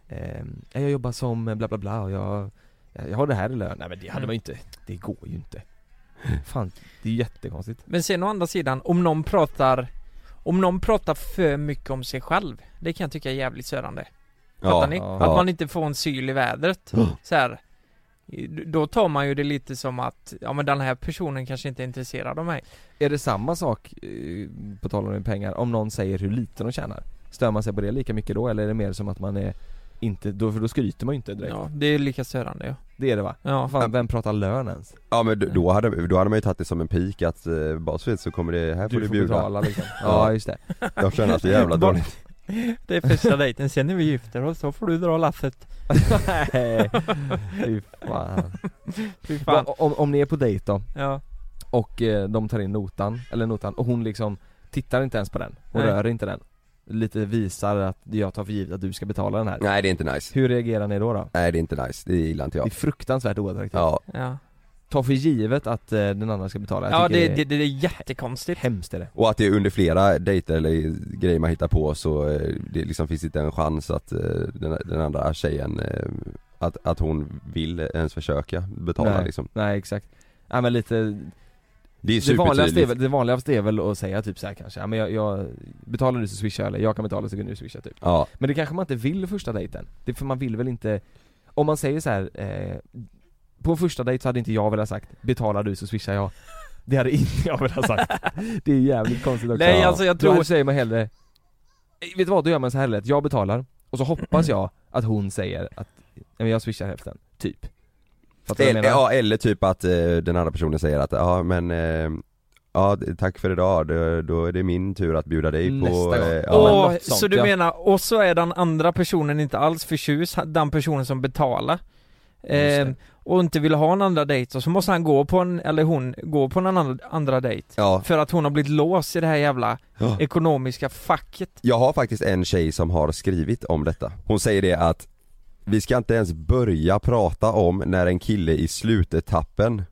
[SPEAKER 2] ehm, Jag jobbar som bla bla bla och jag Jag har det här i lön, nej men det hade
[SPEAKER 1] Mm.
[SPEAKER 2] man ju inte, det går ju inte. Fan, det är jättekonstigt.
[SPEAKER 1] Men sen å andra sidan, om någon pratar Om någon pratar för mycket om sig själv Det kan jag tycka är jävligt störande Fattar ni?
[SPEAKER 2] ja.
[SPEAKER 1] Att man inte får en syl i vädret. Så här. Då tar man ju det lite som att, ja men den här personen kanske inte är intresserad av mig.
[SPEAKER 2] Är det samma sak, eh, på tal om pengar, om någon säger hur lite de tjänar? Stör man sig på det lika mycket då eller är det mer som att man är inte, då, för då skryter man ju inte direkt.
[SPEAKER 1] Ja, det är lika störande ja.
[SPEAKER 2] Det är det va?
[SPEAKER 1] Ja,
[SPEAKER 2] Fan, vem pratar lön ens?
[SPEAKER 3] Ja men då- hade, då hade man ju tagit det som en pik att eh, bara så kommer det, här får
[SPEAKER 2] Du
[SPEAKER 3] du,
[SPEAKER 2] får
[SPEAKER 3] bjuda.
[SPEAKER 2] betala liksom. Ja. Just det.
[SPEAKER 3] Jag känner så jävla dåligt
[SPEAKER 1] Det är första dejten, sen när vi gifter oss så får du dra lasset
[SPEAKER 2] Nej, fy fan.
[SPEAKER 1] Fy fan.
[SPEAKER 2] Va, om, om ni är på dejt då,
[SPEAKER 1] Ja,
[SPEAKER 2] och eh, de tar in notan, eller notan, och hon liksom tittar inte ens på den, hon
[SPEAKER 1] Nej.
[SPEAKER 2] rör inte den Lite visar att jag tar för givet att du ska betala den här.
[SPEAKER 3] Nej det är inte nice.
[SPEAKER 2] Hur reagerar ni då då?
[SPEAKER 3] Nej det är inte nice, det gillar inte
[SPEAKER 2] Det är
[SPEAKER 3] jag
[SPEAKER 2] fruktansvärt oattraktivt.
[SPEAKER 3] Ja,
[SPEAKER 1] ja
[SPEAKER 2] Ta för givet att eh, den andra ska betala, jag
[SPEAKER 1] Ja
[SPEAKER 2] tycker
[SPEAKER 1] det, det, det är jättekonstigt.
[SPEAKER 2] Hemskt är det.
[SPEAKER 3] Och att det är under flera dejter eller grejer man hittar på så eh, det liksom finns inte en chans att eh, den, den andra tjejen eh, att, att hon vill ens försöka betala
[SPEAKER 2] Nej.
[SPEAKER 3] liksom.
[SPEAKER 2] Nej exakt. Ja men lite
[SPEAKER 3] Det är
[SPEAKER 2] det vanligaste, är
[SPEAKER 3] supertydligt.
[SPEAKER 2] väl, det vanligaste är väl att säga typ så här kanske, ja, men jag, jag betalar du så swishar jag, eller jag kan betala så kan du swisha typ.
[SPEAKER 3] Ja,
[SPEAKER 2] Men det kanske man inte vill första dejten, det är för man vill väl inte Om man säger så här, eh, på första dejt så hade inte jag velat sagt 'Betalar du så swishar jag' Det hade inte jag velat sagt. Det är jävligt konstigt också.
[SPEAKER 1] Nej, alltså, jag
[SPEAKER 2] Då
[SPEAKER 1] tror-
[SPEAKER 2] säger man hellre eh, Vet du vad, då gör man så här lätt, jag betalar och så hoppas jag att hon säger att "Ja, men jag swishar hälften, typ.
[SPEAKER 3] Eller, ja, eller typ att eh, den andra personen säger att ja men eh, Ja tack för idag, då, då är det min tur att bjuda dig på
[SPEAKER 2] Nästa gång.
[SPEAKER 3] eh,
[SPEAKER 2] Ja, något sånt,
[SPEAKER 1] så du
[SPEAKER 2] ja.
[SPEAKER 1] menar, och så är den andra personen inte alls förtjust, den personen som betalar. Eh, Och inte vill ha en andra dejt, så måste han gå på en, eller hon, gå på en andra, andra dejt.
[SPEAKER 3] Ja,
[SPEAKER 1] För att hon har blivit låst i det här jävla
[SPEAKER 3] ja.
[SPEAKER 1] ekonomiska facket.
[SPEAKER 3] Jag har faktiskt en tjej som har skrivit om detta. Hon säger det att Vi ska inte ens börja prata om när en kille i slutetappen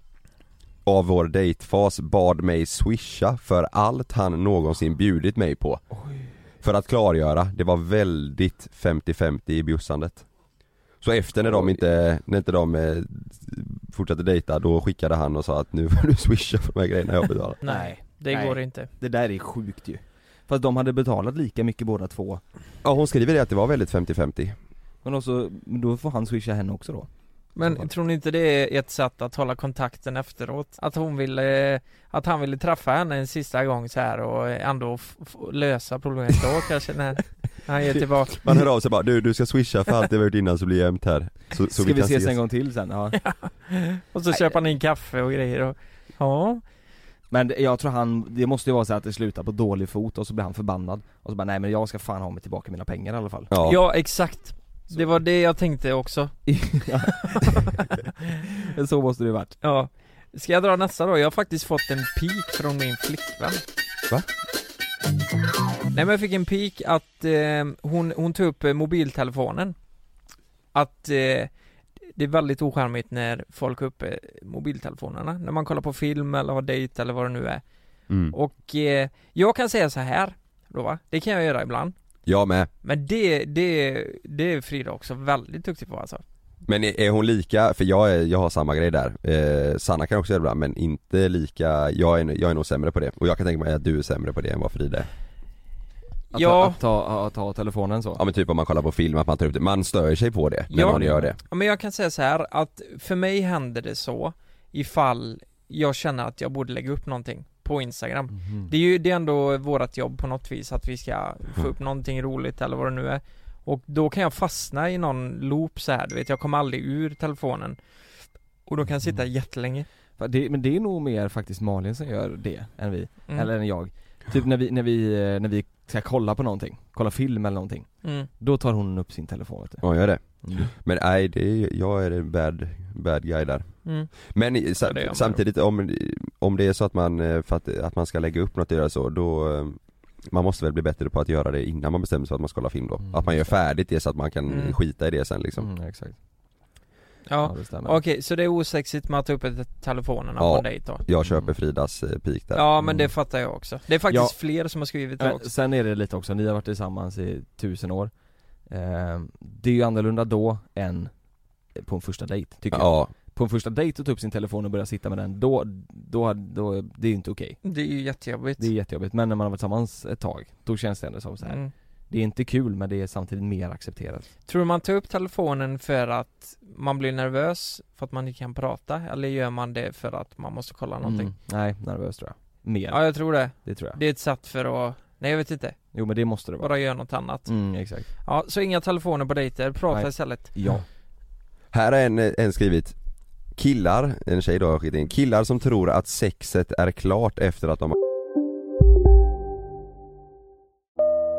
[SPEAKER 3] av vår dejtfas bad mig swisha för allt han någonsin bjudit mig på. För att klargöra, det var väldigt 50-50 i bjussandet Så efter när de inte, när inte de eh, fortsatte dejta, då skickade han och sa att nu får du swisha för de här grejerna jag betalar.
[SPEAKER 1] Nej, det
[SPEAKER 2] Nej.
[SPEAKER 1] går inte.
[SPEAKER 2] Det där är sjukt ju. Fast de hade betalat lika mycket båda två.
[SPEAKER 3] Ja hon skriver det att det var väldigt 50-50
[SPEAKER 2] Men också, då får han swisha henne också då.
[SPEAKER 1] Men tror ni inte det är ett sätt att hålla kontakten efteråt? Att hon ville, att han ville träffa henne en sista gång så här och ändå lösa problemet då kanske? När han ger tillbaka.
[SPEAKER 3] Man hör av sig bara du, du ska swisha för allt det vi har gjort innan så blir jag jämnt här. Så, så
[SPEAKER 2] Ska vi,
[SPEAKER 3] kan
[SPEAKER 2] ses en gång till sen? Ja.
[SPEAKER 1] Och så köper han in kaffe och grejer och Ja.
[SPEAKER 2] Men det- jag tror han, det måste ju vara så att det slutar på dålig fot och så blir han förbannad. Och så bara nej men jag ska fan ha mig tillbaka mina pengar i alla fall.
[SPEAKER 3] Ja,
[SPEAKER 1] Ja exakt. Det var det jag tänkte också.
[SPEAKER 2] Så måste det varit.
[SPEAKER 1] Ja. Ska jag dra nästa då? Jag har faktiskt fått en pik från min flickvän.
[SPEAKER 3] Va?
[SPEAKER 1] Nej men jag fick en pik att eh, hon, hon tog upp eh, mobiltelefonen. Att eh, det är väldigt ocharmigt när folk har uppe mobiltelefonerna. När man kollar på film eller har dejt eller vad det nu är.
[SPEAKER 3] Mm.
[SPEAKER 1] Och eh, jag kan säga så här då va, det kan jag göra ibland.
[SPEAKER 3] Jag med.
[SPEAKER 1] Men det, det, det är Frida också väldigt duktig på alltså.
[SPEAKER 3] Men är, är hon lika, för jag, är, jag har samma grej där. Eh, Sanna kan också göra det ibland men inte lika, jag är, jag är nog sämre på det. Och jag kan tänka mig att du är sämre på det än vad Frida är
[SPEAKER 2] Att,
[SPEAKER 1] Ja.
[SPEAKER 2] att ta, att ta telefonen så.
[SPEAKER 3] Ja men typ om man kollar på film att man tar upp det, man stör sig på det när
[SPEAKER 1] Ja.
[SPEAKER 3] någon gör det.
[SPEAKER 1] Ja men jag kan säga så här att för mig händer det så ifall jag känner att jag borde lägga upp någonting på Instagram.
[SPEAKER 2] Mhm.
[SPEAKER 1] Det är ju, det är ändå vårat jobb på något vis att vi ska få upp någonting roligt eller vad det nu är. Och då kan jag fastna i någon loop så här, du vet. Jag kommer aldrig ur telefonen. Och då kan jag sitta jättelänge.
[SPEAKER 2] Fa- det, Men det är nog mer faktiskt Malin som gör det, än vi,
[SPEAKER 1] mm.
[SPEAKER 2] eller än jag Typ när vi, när vi, eh, när vi ska kolla på någonting, kolla film eller någonting.
[SPEAKER 1] Mm.
[SPEAKER 2] Då tar hon upp sin telefon vet du.
[SPEAKER 3] Ja gör det.
[SPEAKER 2] Mm.
[SPEAKER 3] Men nej, det är, jag är en bad, bad guy där.
[SPEAKER 1] Mm.
[SPEAKER 3] Men i- sa,
[SPEAKER 1] Ja,
[SPEAKER 3] samtidigt om, om det är så att man, eh, för att, att man ska lägga upp något och göra så, då eh, Man måste väl bli bättre på att göra det innan man bestämmer sig för att man ska kolla film då.
[SPEAKER 2] Mm,
[SPEAKER 3] Att man gör färdigt det så att man kan
[SPEAKER 1] Mm.
[SPEAKER 3] skita i det sen liksom.
[SPEAKER 2] Mm, exakt
[SPEAKER 1] Ja,
[SPEAKER 2] det stämmer
[SPEAKER 1] okej så det är osexigt med att ta upp ett- telefonerna
[SPEAKER 3] Ja.
[SPEAKER 1] på en dejt då?
[SPEAKER 3] Jag köper Fridas eh, pik där
[SPEAKER 1] Ja men
[SPEAKER 2] Mm.
[SPEAKER 1] det fattar jag också Det är faktiskt
[SPEAKER 2] Ja.
[SPEAKER 1] fler som har skrivit det
[SPEAKER 2] Men
[SPEAKER 1] också
[SPEAKER 2] sen är det lite också, ni har varit tillsammans i tusen år eh, Det är ju annorlunda då än på en första dejt, tycker jag
[SPEAKER 3] Ja,
[SPEAKER 2] På en första dejt och ta upp sin telefon och börja sitta med den, då, då, då, det är ju inte okej
[SPEAKER 1] Det är ju jättejobbigt
[SPEAKER 2] Det är jättejobbigt, men när man har varit tillsammans ett tag, då känns det ändå som så här.
[SPEAKER 1] mm.
[SPEAKER 2] Det är inte kul men det är samtidigt mer accepterat.
[SPEAKER 1] Tror du man tar upp telefonen för att man blir nervös för att man inte kan prata? Eller gör man det för att man måste kolla någonting?
[SPEAKER 2] Mm. Nej, nervös tror jag. Mer,
[SPEAKER 1] Ja jag tror det,
[SPEAKER 2] det tror jag.
[SPEAKER 1] Det är ett sätt för att, nej jag vet inte,
[SPEAKER 2] Jo men det måste det vara.
[SPEAKER 1] Bara göra något annat.
[SPEAKER 2] Mm, exakt.
[SPEAKER 1] Ja, så inga telefoner på dejter, prata
[SPEAKER 2] Nej.
[SPEAKER 1] istället.
[SPEAKER 2] Ja.
[SPEAKER 3] Här är en, en skrivit. Killar, en tjej då har skickat in, killar som tror att sexet är klart efter att de har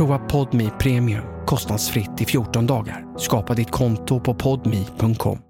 [SPEAKER 5] Prova Podmi Premium kostnadsfritt i 14 dagar. Skapa ditt konto på podmi.com.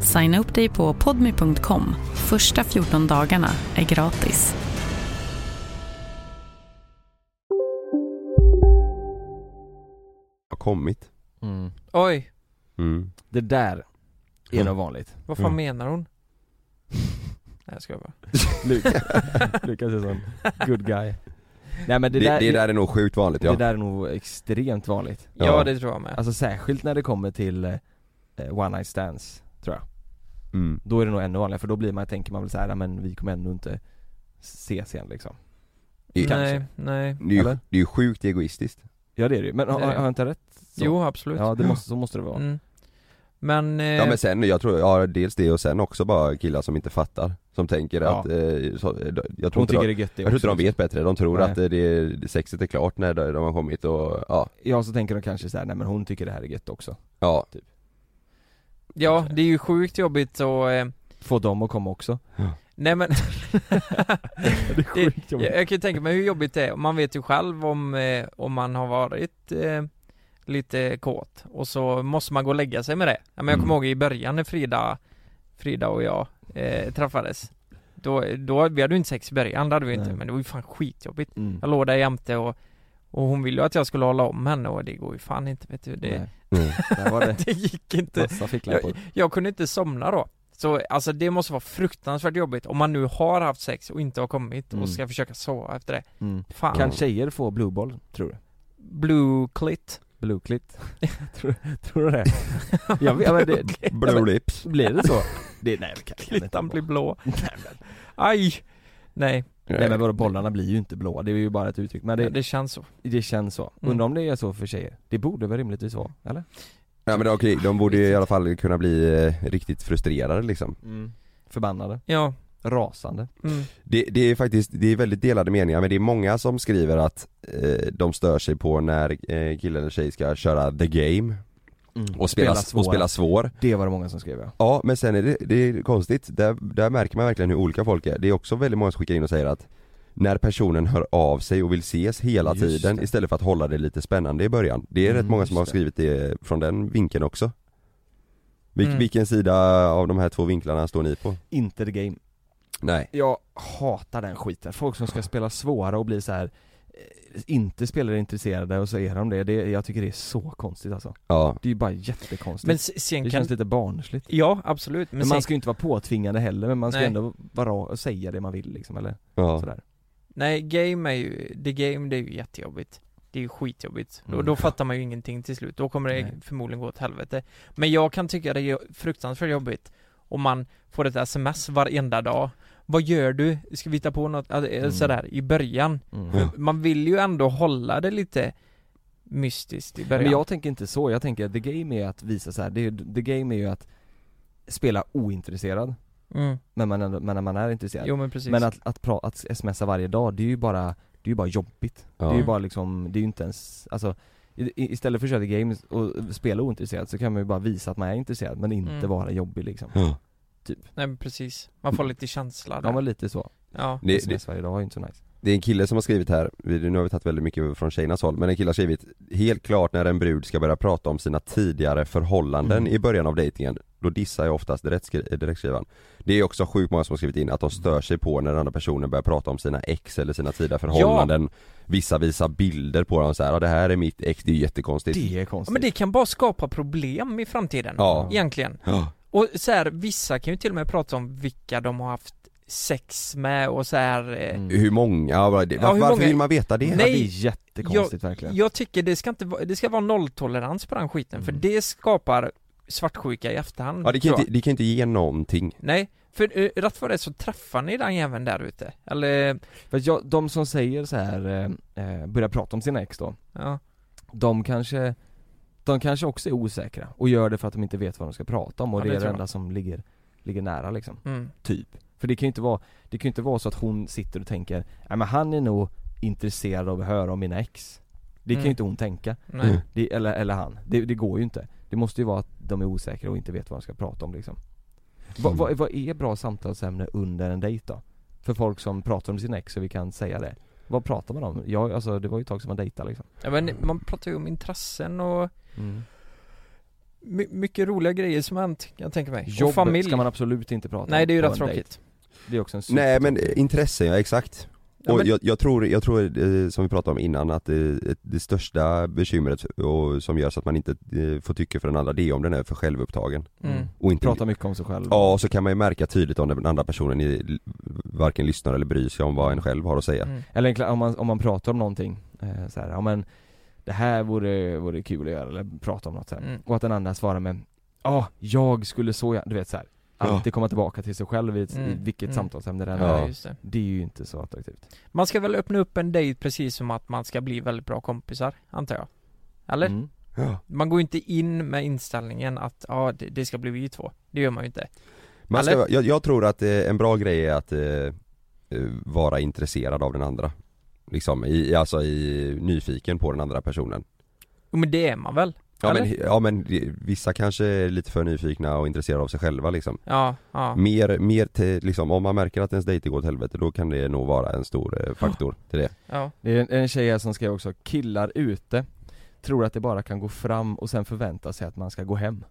[SPEAKER 6] Signa upp dig på podmi.com. Första 14 dagarna är gratis.
[SPEAKER 3] har kommit
[SPEAKER 2] mm.
[SPEAKER 1] Oj,
[SPEAKER 3] mm.
[SPEAKER 2] Det där är nog vanligt
[SPEAKER 1] vad fan menar hon? Nej jag ska bara
[SPEAKER 2] Lukas, Lukas är sån good guy Nej men det,
[SPEAKER 3] det,
[SPEAKER 2] där,
[SPEAKER 3] det där är nog sjukt vanligt ja
[SPEAKER 2] det där är nog extremt vanligt
[SPEAKER 1] Ja,
[SPEAKER 3] Ja.
[SPEAKER 1] det tror jag med
[SPEAKER 2] Alltså särskilt när det kommer till eh, one night stands, tror jag
[SPEAKER 3] mm.
[SPEAKER 2] Då är det nog ännu vanligare för då blir man, tänker man väl såhär, men vi kommer ändå inte ses igen liksom.
[SPEAKER 3] Det,
[SPEAKER 1] Nej, nej.
[SPEAKER 3] Det, är ju, det är ju sjukt egoistiskt.
[SPEAKER 2] Ja det är det ju, men har, har jag inte rätt? Så?
[SPEAKER 1] Jo absolut.
[SPEAKER 2] Ja det måste, så måste det vara.
[SPEAKER 1] Mm. Men, eh,
[SPEAKER 3] Ja men sen, jag tror, ja dels det och sen också bara killar som inte fattar Som tänker
[SPEAKER 2] Ja.
[SPEAKER 3] att, eh, så, jag tror
[SPEAKER 2] Hon
[SPEAKER 3] inte de,
[SPEAKER 2] det är gött det
[SPEAKER 3] Jag tror inte de vet bättre, de tror
[SPEAKER 2] Nej.
[SPEAKER 3] att eh, det, sexet är klart när de, har kommit och, ja,
[SPEAKER 2] Ja så tänker de kanske såhär, nej men hon tycker det här är gött också.
[SPEAKER 3] Ja
[SPEAKER 1] ja det är ju sjukt jobbigt och eh,
[SPEAKER 2] Få dem att komma också
[SPEAKER 1] Nej men
[SPEAKER 2] Det är
[SPEAKER 1] det,
[SPEAKER 2] sjukt
[SPEAKER 1] jag,
[SPEAKER 2] jobbigt
[SPEAKER 1] jag kan ju tänka mig hur jobbigt det är, man vet ju själv om, eh, om man har varit eh, lite kåt och så måste man gå och lägga sig med det. Ja, men jag
[SPEAKER 3] Mm.
[SPEAKER 1] kommer ihåg i början när Frida, Frida och jag eh, träffades då, då, vi hade ju inte sex i början, det hade vi inte,
[SPEAKER 2] Nej.
[SPEAKER 1] men det var ju fan skitjobbigt.
[SPEAKER 2] mm.
[SPEAKER 1] Jag låg där jämte och, och hon ville ju att jag skulle hålla om henne och det går ju fan inte vet du, det,
[SPEAKER 2] Nej.
[SPEAKER 3] mm.
[SPEAKER 2] Var det
[SPEAKER 1] det gick inte. Jag, jag kunde inte somna då. Så alltså det måste vara fruktansvärt jobbigt om man nu har haft sex och inte har kommit
[SPEAKER 2] Mm.
[SPEAKER 1] och ska försöka sova efter det.
[SPEAKER 2] mm.
[SPEAKER 1] Fan.
[SPEAKER 2] Kan tjejer få blueboll, tror du?
[SPEAKER 1] Blue clit.
[SPEAKER 2] Blue clit? tror, tror du det? jag vet, men det,
[SPEAKER 3] Blue lips
[SPEAKER 2] blir det så? Det, nej kan,
[SPEAKER 1] Klittan blir blå.
[SPEAKER 2] nej, men,
[SPEAKER 1] Aj! Nej,
[SPEAKER 2] nej men vadå, bollarna blir ju inte blåa, det är ju bara ett uttryck Men
[SPEAKER 1] det,
[SPEAKER 2] det,
[SPEAKER 1] det känns så.
[SPEAKER 2] det känns så,
[SPEAKER 1] Mm.
[SPEAKER 2] undrar om det är så för tjejer? Det borde väl rimligtvis vara, eller?
[SPEAKER 3] Ja men okej, de borde ju i alla fall kunna bli eh, riktigt frustrerade liksom
[SPEAKER 2] Förbannade,
[SPEAKER 1] Ja.
[SPEAKER 2] rasande
[SPEAKER 1] Mm.
[SPEAKER 3] det, det är faktiskt, det är väldigt delade meningar men det är många som skriver att eh, de stör sig på när eh, kille eller tjej ska köra the game och spela, och spela svår.
[SPEAKER 2] Det var det många som skrev ja.
[SPEAKER 3] Ja men sen är det, det är konstigt, där, där märker man verkligen hur olika folk är. Det är också väldigt många som skickar in och säger att När personen hör av sig och vill ses hela
[SPEAKER 2] Just
[SPEAKER 3] tiden
[SPEAKER 2] det.
[SPEAKER 3] istället för att hålla det lite spännande i början. Det är
[SPEAKER 2] Mm,
[SPEAKER 3] rätt många som har skrivit det från den vinkeln också. Vil,
[SPEAKER 1] Mm.
[SPEAKER 3] Vilken sida av de här två vinklarna står ni på?
[SPEAKER 2] Inte the game
[SPEAKER 3] Nej.
[SPEAKER 2] Jag hatar den skiten, folk som ska spela svåra och bli så här inte spelare intresserade och så är de det, det, jag tycker det är så konstigt alltså.
[SPEAKER 3] Ja.
[SPEAKER 2] Det är ju bara jättekonstigt.
[SPEAKER 1] Men sen
[SPEAKER 2] Det
[SPEAKER 1] kan...
[SPEAKER 2] känns lite barnsligt.
[SPEAKER 1] Ja, absolut. Men,
[SPEAKER 2] Men
[SPEAKER 1] sen...
[SPEAKER 2] man ska ju inte vara påtvingande heller, men man ska
[SPEAKER 1] Nej.
[SPEAKER 2] ändå vara och säga det man vill liksom eller
[SPEAKER 3] Ja,
[SPEAKER 2] sådär.
[SPEAKER 1] Nej, game är ju, the game det är ju jättejobbigt. Det är ju skitjobbigt,
[SPEAKER 2] Mm.
[SPEAKER 1] och då fattar man ju ingenting till slut, då kommer det
[SPEAKER 2] Nej.
[SPEAKER 1] förmodligen gå åt helvete. Men jag kan tycka det är fruktansvärt jobbigt om man får ett sms varenda dag Vad gör du? Ska vi hitta på något? Alltså,
[SPEAKER 2] Mm.
[SPEAKER 1] Sådär, i början
[SPEAKER 2] Mm.
[SPEAKER 1] Man vill ju ändå hålla det lite mystiskt i början
[SPEAKER 2] Men jag tänker inte så, jag tänker att the game är att visa så här. Det, är- the game är ju att spela ointresserad
[SPEAKER 1] Mm.
[SPEAKER 2] Men man, men när man är intresserad
[SPEAKER 1] Jo, men precis.
[SPEAKER 2] Men att, att, pra, att smsa varje dag, det är ju bara, det är ju bara jobbigt
[SPEAKER 3] Ja.
[SPEAKER 2] Det är ju bara liksom, det är ju inte ens, alltså Istället för att köra the game och spela ointresserad så kan man ju bara visa att man är intresserad men inte
[SPEAKER 1] Mm.
[SPEAKER 2] vara jobbig liksom
[SPEAKER 3] Ja.
[SPEAKER 2] Typ
[SPEAKER 1] Nej men precis, man får lite känsla där.
[SPEAKER 2] Ja men lite så
[SPEAKER 1] Ja.
[SPEAKER 3] Det-
[SPEAKER 2] Sms varje dag är inte så nice
[SPEAKER 3] Det är en kille som har skrivit här, vi- nu har vi tagit väldigt mycket från tjejernas håll, men en kille har skrivit Helt klart när en brud ska börja prata om sina tidigare förhållanden
[SPEAKER 2] Mm.
[SPEAKER 3] i början av dejtingen Då dissar jag oftast direkt, direktskrivaren Det är också sjukt många som har skrivit in att de stör sig på när den andra personen börjar prata om sina ex eller sina tidigare förhållanden Vissa visar bilder på dem så här, ja det här är mitt ex, det är jättekonstigt
[SPEAKER 2] Det är
[SPEAKER 1] Ja,
[SPEAKER 2] konstigt
[SPEAKER 1] men det kan bara skapa problem i framtiden,
[SPEAKER 3] Ja.
[SPEAKER 1] egentligen
[SPEAKER 3] Ja.
[SPEAKER 1] Och så här, vissa kan ju till och med prata om vilka de har haft sex med och så här. eh,
[SPEAKER 2] Mm.
[SPEAKER 3] Hur många, ja, vad- det-
[SPEAKER 1] Ja,
[SPEAKER 3] varför,
[SPEAKER 1] hur
[SPEAKER 3] varför
[SPEAKER 1] många-
[SPEAKER 3] vill man veta det?
[SPEAKER 2] Ja,
[SPEAKER 1] Nej,
[SPEAKER 2] det är jättekonstigt
[SPEAKER 1] jag,
[SPEAKER 2] verkligen
[SPEAKER 1] Jag tycker det ska inte vara, det ska vara nolltolerans på den skiten, för
[SPEAKER 2] Mm.
[SPEAKER 1] det skapar svartsjuka i efterhand
[SPEAKER 3] Ja det kan inte, det kan inte ge någonting
[SPEAKER 1] Nej, för uh, rätt vad det är så träffar ni den jäveln där ute, eller,
[SPEAKER 2] För jag, de som säger så här, eh, eh, börjar prata om sina ex då
[SPEAKER 1] ja,
[SPEAKER 2] De kanske De kanske också är osäkra och gör det för att de inte vet vad de ska prata om och
[SPEAKER 1] Ja,
[SPEAKER 2] det
[SPEAKER 1] det
[SPEAKER 2] är det enda som ligger, ligger nära liksom.
[SPEAKER 1] Mm,
[SPEAKER 2] Typ. För det kan ju inte vara, det kan ju inte vara så att hon sitter och tänker Nej men han är nog intresserad av att höra om mina ex. Det kan
[SPEAKER 1] Mm.
[SPEAKER 2] ju inte hon tänka.
[SPEAKER 1] Nej,
[SPEAKER 2] det, eller, eller han, det, det går ju inte. Det måste ju vara att de är osäkra och inte vet vad de ska prata om liksom. Va, vad, vad är bra samtalsämne under en dejt då? För folk som pratar om sina ex så vi kan säga det. Vad pratar man om? Jag, alltså det var ju ett tag som man dejtade liksom.
[SPEAKER 1] Ja, men man pratar ju om intressen och
[SPEAKER 2] mm.
[SPEAKER 1] my, mycket roliga grejer som hänt, kan jag tänka mig,
[SPEAKER 2] Jobb
[SPEAKER 1] och familj
[SPEAKER 2] ska man absolut inte prata om
[SPEAKER 1] Nej det är ju rätt tråkigt.
[SPEAKER 2] Det är också en super
[SPEAKER 3] Nej men eh, intressen, ja exakt.
[SPEAKER 1] Ja,
[SPEAKER 3] och
[SPEAKER 1] men-
[SPEAKER 3] jag, jag tror, jag tror eh, som vi pratade om innan att det, det största bekymret och som gör så att man inte eh, får tycka för den andra det är om den är för självupptagen.
[SPEAKER 1] Mm.
[SPEAKER 3] och inte
[SPEAKER 2] Prata mycket om sig själv.
[SPEAKER 3] Ja, och så kan man ju märka tydligt om den andra personen är, varken lyssnar eller bryr sig om vad en själv har att säga.
[SPEAKER 1] Mm.
[SPEAKER 2] Eller om man, om man pratar om någonting eh, så här, ja men Det här vore, vore kul att göra eller prata om något så här.
[SPEAKER 1] Mm.
[SPEAKER 2] Och att den andra svarar med Ja, jag skulle så gärna, du vet så här. Alltid komma tillbaka till sig själv i, ett, i
[SPEAKER 1] Mm,
[SPEAKER 2] vilket
[SPEAKER 1] mm.
[SPEAKER 2] samtalsämne det än
[SPEAKER 1] Ja,
[SPEAKER 2] är
[SPEAKER 1] det.
[SPEAKER 2] Det är ju inte så attraktivt
[SPEAKER 1] Man ska väl öppna upp en dejt precis som att man ska bli väldigt bra kompisar, antar jag? Eller?
[SPEAKER 2] Mm.
[SPEAKER 3] Ja.
[SPEAKER 1] Man går ju inte in med inställningen att, ja det, det ska bli vi två. Det gör man ju inte.
[SPEAKER 3] man ska, jag, jag tror att eh, en bra grej är att eh, eh, vara intresserad av den andra Liksom, i, alltså i, nyfiken på den andra personen
[SPEAKER 1] Jo men det är man väl?
[SPEAKER 3] Ja
[SPEAKER 1] Eller?
[SPEAKER 3] men, ja men vissa kanske är lite för nyfikna och intresserade av sig själva liksom
[SPEAKER 1] Ja, ja.
[SPEAKER 3] Mer, mer till, liksom, om man märker att ens dejt går åt helvete då kan det nog vara en stor eh, faktor till det
[SPEAKER 1] ja.
[SPEAKER 2] Det är en, en tjej här som skrev också, killar ute Tror att det bara kan gå fram och sen förvänta sig att man ska gå hem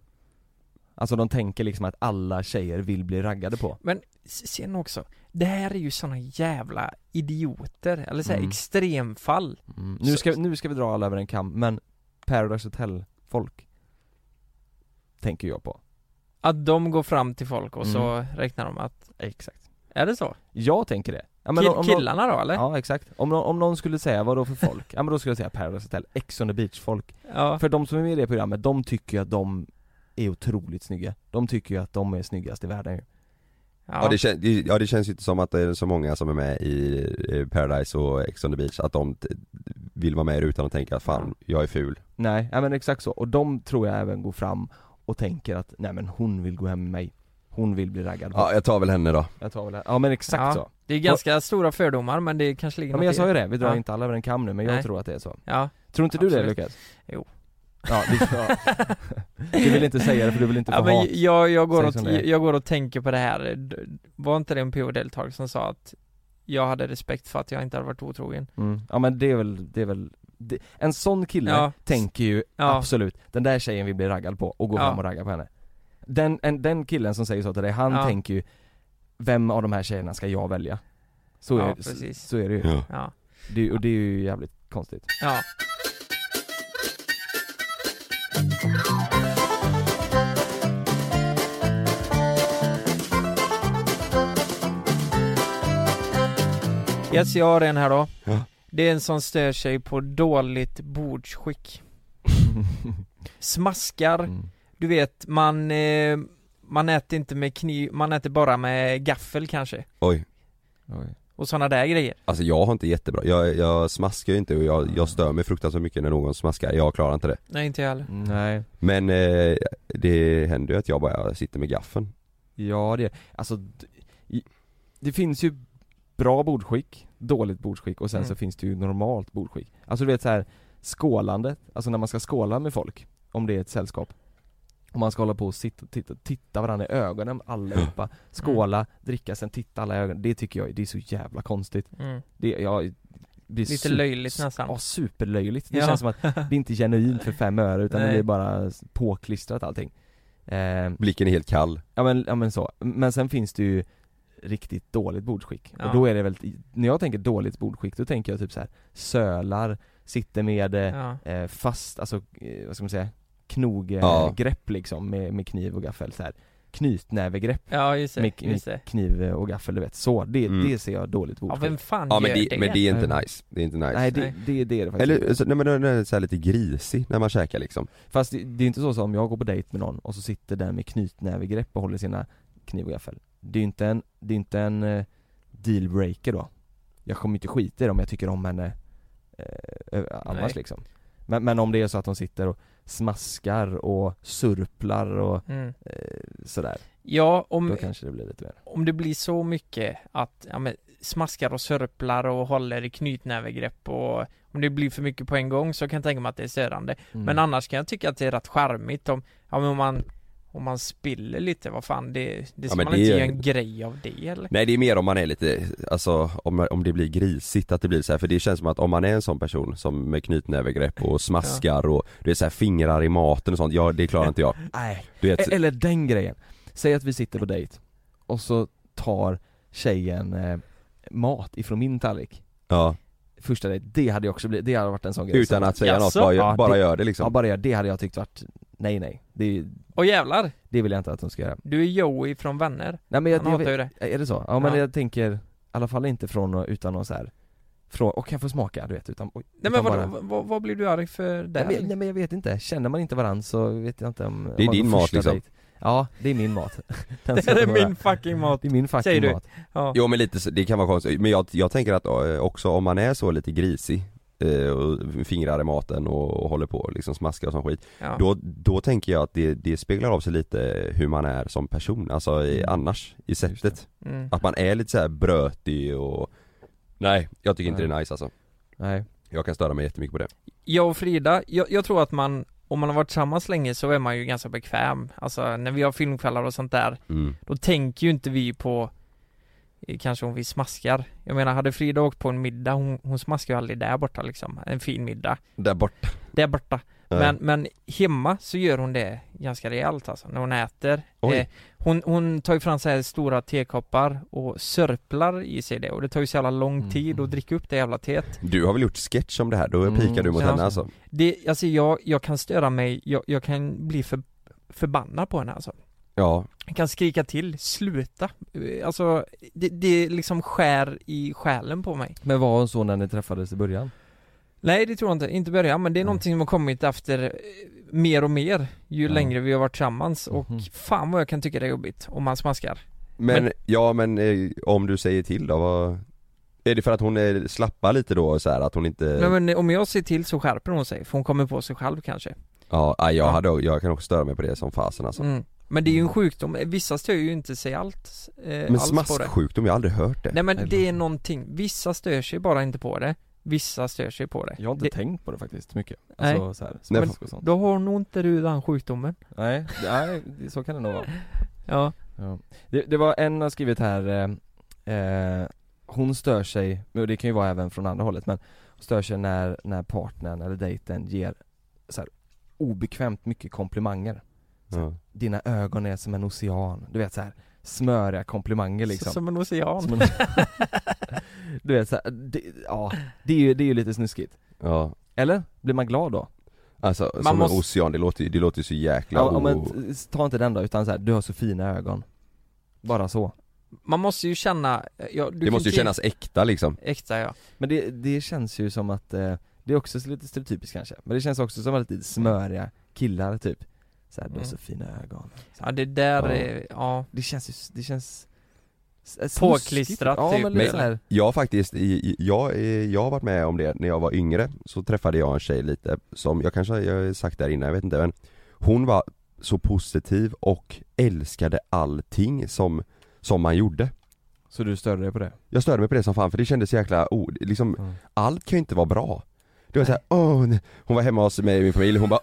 [SPEAKER 2] Alltså de tänker liksom att alla tjejer vill bli raggade på
[SPEAKER 1] Men sen också, det här är ju såna jävla idioter, eller så här
[SPEAKER 2] Mm.
[SPEAKER 1] extremfall.
[SPEAKER 2] mm. nu, ska, nu ska vi dra alla över en kam, men Paradise Hotel folk Tänker jag på
[SPEAKER 1] Att de går fram till folk och så
[SPEAKER 2] Mm.
[SPEAKER 1] räknar de att,
[SPEAKER 2] Exakt
[SPEAKER 1] är det så?
[SPEAKER 2] Jag tänker det ja,
[SPEAKER 1] Kill-
[SPEAKER 2] om
[SPEAKER 1] killarna då eller?
[SPEAKER 2] Ja exakt, om, om någon skulle säga vad då för folk? ja men då skulle jag säga Paradise Hotel, Ex on the beach folk
[SPEAKER 1] Ja.
[SPEAKER 2] För de som är med i det programmet, de tycker ju att de är otroligt snygga De tycker ju att de är snyggast i världen ju
[SPEAKER 3] Ja, det, kän, det- ja det känns ju inte som att det är så många som är med i Paradise och Ex on the beach att de vill vara med i det utan att tänka att fan, jag är ful
[SPEAKER 2] Nej, ja men exakt så, och de tror jag även går fram och tänker att nej men hon vill gå hem med mig Hon vill bli raggad på.
[SPEAKER 3] Ja jag tar väl henne då
[SPEAKER 2] Jag tar väl det. Ja men exakt
[SPEAKER 1] Ja,
[SPEAKER 2] så
[SPEAKER 1] Det är ganska stora fördomar men det kanske ligger
[SPEAKER 2] Ja men jag sa ju det, vi drar
[SPEAKER 1] Ja.
[SPEAKER 2] inte alla över en kam nu men jag
[SPEAKER 1] Nej.
[SPEAKER 2] tror att det är så
[SPEAKER 1] Ja,
[SPEAKER 2] Tror inte du det
[SPEAKER 1] Absolut.
[SPEAKER 2] Lukas?
[SPEAKER 1] Jo.
[SPEAKER 2] Ja, du, ja. du vill inte säga det för du vill inte få
[SPEAKER 1] ja, men
[SPEAKER 2] hat
[SPEAKER 1] jag, jag, går
[SPEAKER 2] Säg
[SPEAKER 1] och,
[SPEAKER 2] det
[SPEAKER 1] jag går och tänker på det här, var inte det en PO-deltagare som sa att jag hade respekt för att jag inte hade varit otrogen?
[SPEAKER 2] mm. Ja men det är väl, det är väl det, En sån kille
[SPEAKER 1] Ja.
[SPEAKER 2] tänker ju
[SPEAKER 1] Ja.
[SPEAKER 2] absolut, den där tjejen vill bli raggad på och gå
[SPEAKER 1] Ja.
[SPEAKER 2] fram och ragga på henne den, en, den killen som säger så till dig, han
[SPEAKER 1] Ja.
[SPEAKER 2] tänker ju Vem av de här tjejerna ska jag välja? Så,
[SPEAKER 1] Ja,
[SPEAKER 2] är,
[SPEAKER 1] precis.
[SPEAKER 2] så, så är det ju
[SPEAKER 3] Ja.
[SPEAKER 1] Ja,
[SPEAKER 2] det, Och det är ju jävligt konstigt
[SPEAKER 1] ja. Yes, jag har en här då.
[SPEAKER 3] Ja.
[SPEAKER 1] Det är en som stör sig på dåligt bordsskick. Smaskar,
[SPEAKER 2] Mm.
[SPEAKER 1] du vet man, eh, man äter inte med kniv, man äter bara med gaffel kanske.
[SPEAKER 3] Oj.
[SPEAKER 1] Och sådana där grejer.
[SPEAKER 3] Alltså jag har inte jättebra, jag, jag smaskar ju inte och jag, jag stör mig fruktansvärt mycket när någon smaskar, jag klarar inte det.
[SPEAKER 1] Nej inte jag heller.
[SPEAKER 2] Nej.
[SPEAKER 3] Men eh, det händer ju att jag bara sitter med gaffeln.
[SPEAKER 2] Ja det, alltså Det finns ju bra bordskick, dåligt bordskick och sen
[SPEAKER 1] Mm.
[SPEAKER 2] så finns det ju normalt bordskick. Alltså du vet så här skålandet, alltså när man ska skåla med folk Om det är ett sällskap Om man ska hålla på och sitta, titta, titta varandra i ögonen allihopa Skåla, dricka, sen titta alla i ögonen Det tycker jag, det är så jävla konstigt
[SPEAKER 1] Mm.
[SPEAKER 2] Det, jag blir
[SPEAKER 1] Lite
[SPEAKER 2] su-
[SPEAKER 1] löjligt nästan.
[SPEAKER 2] Ja, superlöjligt. Det
[SPEAKER 1] Ja.
[SPEAKER 2] känns som att det är inte genuint för fem öre utan det
[SPEAKER 1] Nej.
[SPEAKER 2] blir bara påklistrat allting eh,
[SPEAKER 3] Blicken är helt kall
[SPEAKER 2] Ja men, ja men så, men sen finns det ju riktigt dåligt bordsskick
[SPEAKER 1] Ja.
[SPEAKER 2] och då är det väl, när jag tänker dåligt bordsskick då tänker jag typ så här sölar, sitter med
[SPEAKER 1] Ja.
[SPEAKER 2] eh, fast, alltså eh, vad ska man säga, knoggrepp
[SPEAKER 3] Ja.
[SPEAKER 2] liksom med, med kniv och gaffel så här. Knytnävegrepp.
[SPEAKER 1] Ja just det,
[SPEAKER 2] med,
[SPEAKER 1] just
[SPEAKER 2] med
[SPEAKER 1] det.
[SPEAKER 2] kniv och gaffel du vet, så, det,
[SPEAKER 3] Mm.
[SPEAKER 2] det ser jag dåligt
[SPEAKER 1] Ja
[SPEAKER 2] bordsskick
[SPEAKER 1] vem fan
[SPEAKER 3] Ja
[SPEAKER 1] gör
[SPEAKER 3] men det, men det är inte nice, det är inte nice.
[SPEAKER 2] Nej det,
[SPEAKER 1] Nej.
[SPEAKER 2] det, det är det faktiskt
[SPEAKER 3] Eller, så, nej men den är så här lite grisig när man käkar liksom.
[SPEAKER 2] Fast det, det är inte så som om jag går på dejt med någon och så sitter den med knytnävegrepp och håller sina kniv och gaffel. Det är ju inte en, det är inte en eh, dealbreaker då. Jag kommer inte skita i det om jag tycker om henne eh, annars
[SPEAKER 1] Nej.
[SPEAKER 2] liksom. Men, men om det är så att de sitter och smaskar och surplar och
[SPEAKER 1] Mm.
[SPEAKER 2] eh, sådär
[SPEAKER 1] Ja, om,
[SPEAKER 2] Då kanske det blir lite mer
[SPEAKER 1] om det blir så mycket att, ja men smaskar och sörplar och håller i knytnävegrepp och om det blir för mycket på en gång så kan jag tänka mig att det är störande.
[SPEAKER 2] Mm.
[SPEAKER 1] Men annars kan jag tycka att det är rätt charmigt om, ja men om man om man spiller lite, vad fan det, det ska
[SPEAKER 3] men
[SPEAKER 1] man
[SPEAKER 3] det
[SPEAKER 1] inte
[SPEAKER 3] är-
[SPEAKER 1] göra en grej av det eller?
[SPEAKER 3] Nej det är mer om man är lite, alltså om, om det blir grisigt att det blir så här, för det känns som att om man är en sån person som med knytnävegrepp och smaskar och du är så här fingrar i maten och sånt, ja det klarar inte jag.
[SPEAKER 2] Nej,
[SPEAKER 3] vet,
[SPEAKER 2] eller den grejen. Säg att vi sitter på dejt och så tar tjejen eh, mat ifrån min tallrik.
[SPEAKER 3] Ja,
[SPEAKER 2] Första dejt, det hade jag också blivit, det hade varit en sån grej.
[SPEAKER 3] Utan att säga något,
[SPEAKER 1] Jaså?
[SPEAKER 3] bara, gör-
[SPEAKER 2] Ja,
[SPEAKER 3] bara
[SPEAKER 2] det-
[SPEAKER 3] gör det liksom.
[SPEAKER 2] Ja bara gör det hade jag tyckt varit, nej nej, det,
[SPEAKER 1] Och jävlar!
[SPEAKER 2] det vill jag inte att de ska göra
[SPEAKER 1] Du är Joey från Vänner.
[SPEAKER 2] Nej men jag,
[SPEAKER 1] Han
[SPEAKER 2] jag,
[SPEAKER 1] hatar ju det.
[SPEAKER 2] är det så? Ja men
[SPEAKER 1] Ja.
[SPEAKER 2] jag tänker, i alla fall inte från och- utan någon så här från, och kan jag få smaka du vet, utan,
[SPEAKER 1] Nej men
[SPEAKER 2] utan
[SPEAKER 1] vadå,
[SPEAKER 2] bara-
[SPEAKER 1] vad, vad blir du arg för där?
[SPEAKER 2] Nej men, nej men jag vet inte, känner man inte varandra så vet jag inte om
[SPEAKER 3] Det är
[SPEAKER 2] om
[SPEAKER 3] din mat, liksom.
[SPEAKER 2] dejt. Ja, det är min mat Den
[SPEAKER 1] Det är
[SPEAKER 2] få vara-
[SPEAKER 1] min fucking mat.
[SPEAKER 2] Det är min fucking
[SPEAKER 1] Säger du?
[SPEAKER 2] mat
[SPEAKER 1] Ja.
[SPEAKER 3] Jo men lite, så- det kan vara konstigt, men jag, jag tänker att eh, också om man är så lite grisig och fingrar i maten och, och håller på och liksom smaskar och sån skit
[SPEAKER 1] Ja.
[SPEAKER 3] då, då tänker jag att det, det speglar av sig lite hur man är som person, alltså i,
[SPEAKER 2] Mm.
[SPEAKER 3] annars, i sättet
[SPEAKER 1] Mm.
[SPEAKER 3] Att man är lite så här brötig och Nej, jag tycker inte
[SPEAKER 2] Nej.
[SPEAKER 3] det är nice alltså
[SPEAKER 2] Nej
[SPEAKER 3] Jag kan störa mig jättemycket på det
[SPEAKER 1] Jag och Frida, jag, jag tror att man, om man har varit tillsammans länge så är man ju ganska bekväm. Alltså när vi har filmkvällar och sånt där,
[SPEAKER 3] mm.
[SPEAKER 1] då tänker ju inte vi på eh, Kanske om vi smaskar. Jag menar hade Frida åkt på en middag, hon, hon smaskar ju aldrig där borta liksom. En fin middag.
[SPEAKER 3] Där borta
[SPEAKER 1] Där borta. Men, men hemma så gör hon det ganska rejält alltså, när hon äter. Eh, hon, hon tar ju fram så här stora tekoppar och sörplar i sig det och det tar ju så jävla lång
[SPEAKER 2] Mm.
[SPEAKER 1] tid att dricka upp det jävla teet.
[SPEAKER 3] Du har väl gjort sketch om det här, då
[SPEAKER 2] Mm,
[SPEAKER 3] pikar du mot henne alltså
[SPEAKER 1] Det, alltså jag, jag kan störa mig, jag, jag kan bli för, förbannad på henne alltså.
[SPEAKER 3] Ja,
[SPEAKER 1] kan skrika till, sluta. Alltså, det, det liksom skär i själen på mig.
[SPEAKER 2] Men var hon så när ni träffades i början?
[SPEAKER 1] Nej det tror jag inte, inte början men det är
[SPEAKER 2] Nej.
[SPEAKER 1] någonting som har kommit efter eh, mer och mer ju
[SPEAKER 2] Ja.
[SPEAKER 1] längre vi har varit tillsammans och
[SPEAKER 2] Mhm.
[SPEAKER 1] fan vad jag kan tycka det är jobbigt om man smaskar.
[SPEAKER 3] men,
[SPEAKER 1] Men-
[SPEAKER 3] ja men eh, om du säger till då, vad Är det för att hon är slappar lite då så här, att hon inte
[SPEAKER 1] Nej, men om jag ser till så skärper hon sig, för hon kommer på sig själv kanske.
[SPEAKER 3] Ja, jag,
[SPEAKER 1] Ja.
[SPEAKER 3] hade, jag kan också störa mig på det som fasen alltså
[SPEAKER 1] Mm. Men det är ju en sjukdom, vissa stör ju inte sig allt, eh,
[SPEAKER 3] Men smasksjukdom, jag har aldrig hört det
[SPEAKER 1] Nej men
[SPEAKER 2] Eller-
[SPEAKER 1] det är någonting, vissa stör sig bara inte på det, vissa stör sig på det.
[SPEAKER 2] Jag har inte
[SPEAKER 1] det,
[SPEAKER 2] tänkt på det faktiskt mycket
[SPEAKER 1] Nej.
[SPEAKER 2] Alltså så här,
[SPEAKER 3] Nej,
[SPEAKER 2] smask och sånt
[SPEAKER 1] Då har nog inte du den sjukdomen.
[SPEAKER 2] Nej, nej, så kan det nog vara
[SPEAKER 1] Ja.
[SPEAKER 2] ja. det, det var en har skrivit här eh, eh, Hon stör sig, och det kan ju vara även från andra hållet men Hon stör sig när, när partnern eller dejten ger så här, obekvämt mycket komplimanger
[SPEAKER 3] ja.
[SPEAKER 2] Dina ögon är som en ocean, du vet så här smöriga komplimanger liksom
[SPEAKER 1] Som en ocean.
[SPEAKER 2] Som en- Du vet så här, det, ja, det är ju, det är ju lite snuskigt
[SPEAKER 3] ja
[SPEAKER 2] Eller? Blir man glad då?
[SPEAKER 3] Alltså
[SPEAKER 1] Man
[SPEAKER 3] som
[SPEAKER 1] måste-
[SPEAKER 3] en ocean, det låter, ju- det låter ju så jäkla
[SPEAKER 2] Ja, men ta inte den då, utan så här, du har så fina ögon Bara så
[SPEAKER 1] man måste ju känna, ja, du
[SPEAKER 3] Det måste ju kännas äkta liksom
[SPEAKER 1] Äkta ja.
[SPEAKER 2] Men det, det känns ju som att, eh, det är också lite stereotypiskt kanske, men det känns också som att lite smöriga killar typ Såhär, du har
[SPEAKER 1] Mm.
[SPEAKER 2] så fina ögon
[SPEAKER 1] Ja det där
[SPEAKER 3] Ja.
[SPEAKER 1] är, ja.
[SPEAKER 2] Det känns ju, det känns.
[SPEAKER 1] Påklistrat
[SPEAKER 2] Ja
[SPEAKER 1] typ,
[SPEAKER 2] men lite
[SPEAKER 1] eller?
[SPEAKER 2] såhär,
[SPEAKER 3] Jag faktiskt, jag, jag har varit med om det när jag var yngre Så träffade jag en tjej lite som, jag kanske jag har sagt det här innan, jag vet inte men Hon var så positiv och älskade allting som, som man gjorde
[SPEAKER 2] så du störde dig på det?
[SPEAKER 3] Jag störde mig på det som fan för det kändes så jäkla, oh, liksom,
[SPEAKER 2] Mm.
[SPEAKER 3] allt kan ju inte vara bra Det var såhär, åh, nej." hon var hemma hos mig och min familj hon bara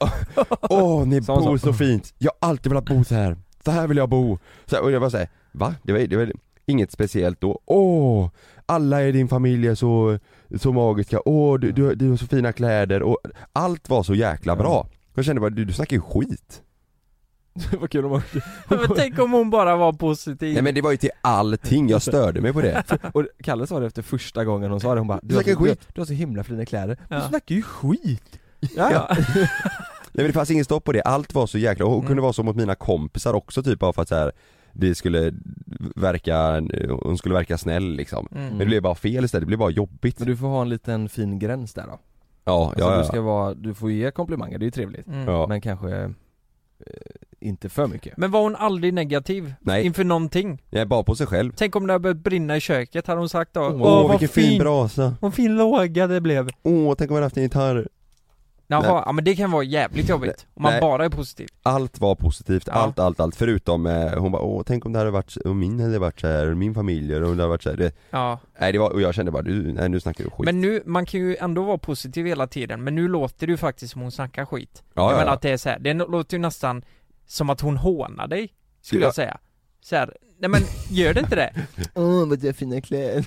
[SPEAKER 3] åh, ni
[SPEAKER 2] hon
[SPEAKER 3] bor
[SPEAKER 2] så?
[SPEAKER 3] fint, jag har alltid velat bo så här. så här vill jag bo så här, Och jag var såhär, va? Det var, det var inget speciellt då, åh, alla i din familj är så, så magiska, åh du, du, du har så fina kläder och allt var så jäkla bra Jag kände bara, du, du snackar ju skit
[SPEAKER 2] Vad kul om man
[SPEAKER 1] Men tänk om hon bara var positiv.
[SPEAKER 3] Nej men det var ju till allting, jag störde mig på det
[SPEAKER 2] Och Kalle sa det efter första gången hon sa det, hon bara
[SPEAKER 3] Du
[SPEAKER 2] du har, så, du,
[SPEAKER 3] skit."
[SPEAKER 2] du har så himla fina kläder,
[SPEAKER 1] Ja.
[SPEAKER 2] du snackar ju skit!
[SPEAKER 1] Ja.
[SPEAKER 3] Nej men det fanns ingen stopp på det, allt var så jäkla, och hon
[SPEAKER 1] Mm.
[SPEAKER 3] kunde vara så mot mina kompisar också typ bara för att så här, det skulle verka, hon skulle verka snäll liksom
[SPEAKER 1] Mm.
[SPEAKER 3] Men det blev bara fel istället, det blev bara jobbigt
[SPEAKER 2] Men du får ha en liten fin gräns där då
[SPEAKER 3] Ja,
[SPEAKER 2] Alltså
[SPEAKER 3] ja,
[SPEAKER 2] du
[SPEAKER 3] ja.
[SPEAKER 2] ska vara, du får ge komplimanger, det är ju trevligt
[SPEAKER 1] Mm.
[SPEAKER 3] ja.
[SPEAKER 2] Men kanske eh, inte för mycket
[SPEAKER 1] Men var hon aldrig negativ?
[SPEAKER 3] Nej.
[SPEAKER 1] Inför någonting?
[SPEAKER 3] Jag är bara på sig själv
[SPEAKER 1] Tänk om det hade börjat brinna i köket, hade hon sagt då?
[SPEAKER 3] Åh,
[SPEAKER 1] vad
[SPEAKER 3] vilken fin brasa!
[SPEAKER 1] Vad fin låga det blev
[SPEAKER 3] Åh, tänk om man haft en gitarr
[SPEAKER 1] Jaha,
[SPEAKER 3] Nej.
[SPEAKER 1] ja men det kan vara jävligt jobbigt. Om man
[SPEAKER 3] Nej.
[SPEAKER 1] bara är positiv.
[SPEAKER 3] Allt var positivt,
[SPEAKER 1] Ja.
[SPEAKER 3] allt, allt, allt förutom, eh, hon bara åh tänk om det hade varit, om min hade varit så här, och min familj, och om det hade varit så här. Det,
[SPEAKER 1] Ja.
[SPEAKER 3] Nej det var, och jag kände bara du, nej nu snackar du skit
[SPEAKER 1] Men nu, man kan ju ändå vara positiv hela tiden, men nu låter det ju faktiskt som hon snackar skit.
[SPEAKER 3] Ja,
[SPEAKER 1] jag
[SPEAKER 3] ja,
[SPEAKER 1] menar
[SPEAKER 3] ja.
[SPEAKER 1] att det är så här, det låter ju nästan som att hon hånar dig, skulle
[SPEAKER 3] Ja.
[SPEAKER 1] jag säga. Så här, nej men gör det inte det?
[SPEAKER 2] Åh vad du har fina kläder.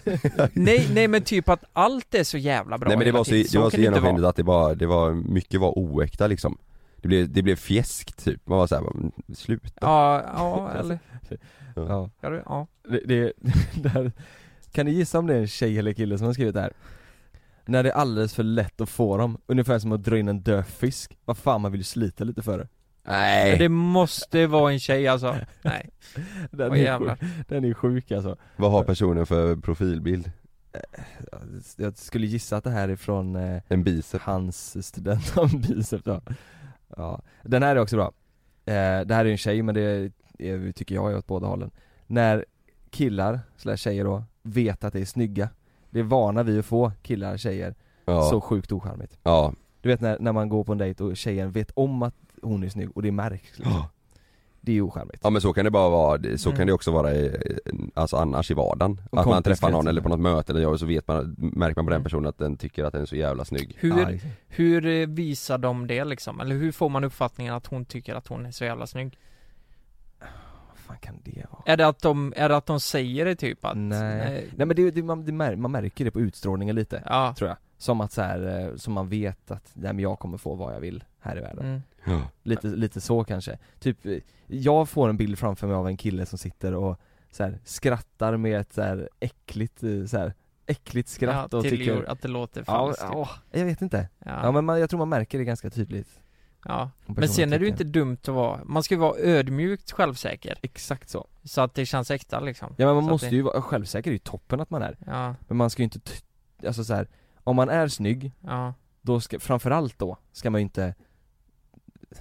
[SPEAKER 1] Nej, nej men typ att allt är så jävla bra
[SPEAKER 3] Nej men det var så, det var så genomskinligt att det var, det var, mycket var oäkta liksom. Det blev, det blev fjäskt typ, man var såhär, sluta
[SPEAKER 1] Ja, ja eller,
[SPEAKER 2] Ja,
[SPEAKER 1] ja, det- ja.
[SPEAKER 2] det, det, det här, Kan ni gissa om det är en tjej eller kille som har skrivit det här? När det är alldeles för lätt att få dem, ungefär som att dra in en död fisk. Vad fan man vill ju slita lite för det
[SPEAKER 3] Nej!
[SPEAKER 1] Men Det måste vara en tjej alltså. Nej.
[SPEAKER 2] Den
[SPEAKER 1] Åh,
[SPEAKER 2] är,
[SPEAKER 1] jävlar.
[SPEAKER 2] sjuk, den är sjuk alltså
[SPEAKER 3] Vad har personen för profilbild?
[SPEAKER 2] Jag skulle gissa att det här är från eh,
[SPEAKER 3] En bicep?
[SPEAKER 2] hans student om bicep då Ja, den här är också bra eh, Det här är ju en tjej men det är, tycker jag är åt båda hållen När killar, slash tjejer då, vet att det är snygga Det är vana vi att få killar, tjejer,
[SPEAKER 3] Ja,
[SPEAKER 2] så sjukt ocharmigt
[SPEAKER 3] ja,
[SPEAKER 2] Du vet när, när man går på en dejt och tjejen vet om att hon är snygg och det märks liksom.
[SPEAKER 3] Ja.
[SPEAKER 2] Det är ju ocharmigt
[SPEAKER 3] ja men så kan det bara vara, så
[SPEAKER 1] Mm.
[SPEAKER 3] kan det också vara i, alltså annars i vardagen
[SPEAKER 2] Och
[SPEAKER 3] Att man träffar någon eller på något möte eller så vet man, märker man på den
[SPEAKER 1] Mm.
[SPEAKER 3] personen att den tycker att den är så jävla snygg
[SPEAKER 1] Hur,
[SPEAKER 2] exakt.
[SPEAKER 1] hur eh, visar de det liksom? Eller hur får man uppfattningen att hon tycker att hon är så jävla snygg?
[SPEAKER 2] Vad fan kan det vara?
[SPEAKER 1] Är det att de, är det att de säger det typ att
[SPEAKER 2] Nej, nej men det, det, man, det mär, man märker det på utstrålningen lite
[SPEAKER 1] Ja,
[SPEAKER 2] tror jag Som att så här, eh, som man vet att, nej men jag kommer få vad jag vill här i världen.
[SPEAKER 1] Mm.
[SPEAKER 3] Ja,
[SPEAKER 2] Lite, lite så kanske. Typ, eh, jag får en bild framför mig av en kille som sitter och så här, skrattar med ett så här äckligt, eh, så här, äckligt skratt
[SPEAKER 1] ja
[SPEAKER 2] och tycker
[SPEAKER 1] att det låter
[SPEAKER 2] Ja,
[SPEAKER 1] falskt typ.
[SPEAKER 2] åh, jag vet inte.
[SPEAKER 1] Ja.
[SPEAKER 2] Ja men man, jag tror man märker det ganska tydligt.
[SPEAKER 1] Ja. Men sen är det ju inte dumt att vara, man ska ju vara ödmjukt självsäker.
[SPEAKER 2] Exakt så.
[SPEAKER 1] Så att det känns äkta liksom.
[SPEAKER 2] Ja men man
[SPEAKER 1] Så
[SPEAKER 2] måste
[SPEAKER 1] det-
[SPEAKER 2] ju vara självsäker, det är ju toppen att man är.
[SPEAKER 1] Ja,
[SPEAKER 2] Men man ska ju inte, alltså så här, om man är snygg,
[SPEAKER 1] ja,
[SPEAKER 2] då ska, framförallt då, ska man ju inte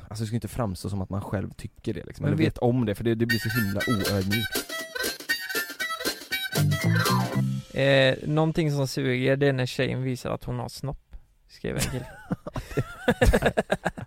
[SPEAKER 2] Alltså det ska ju inte framstå som att man själv tycker det liksom,
[SPEAKER 1] Men
[SPEAKER 2] eller
[SPEAKER 1] vet-
[SPEAKER 2] om det, för det, det blir så himla oödmjukt.
[SPEAKER 1] Eh, Någonting som suger det är när tjejen visar att hon har snopp Skrev en kille.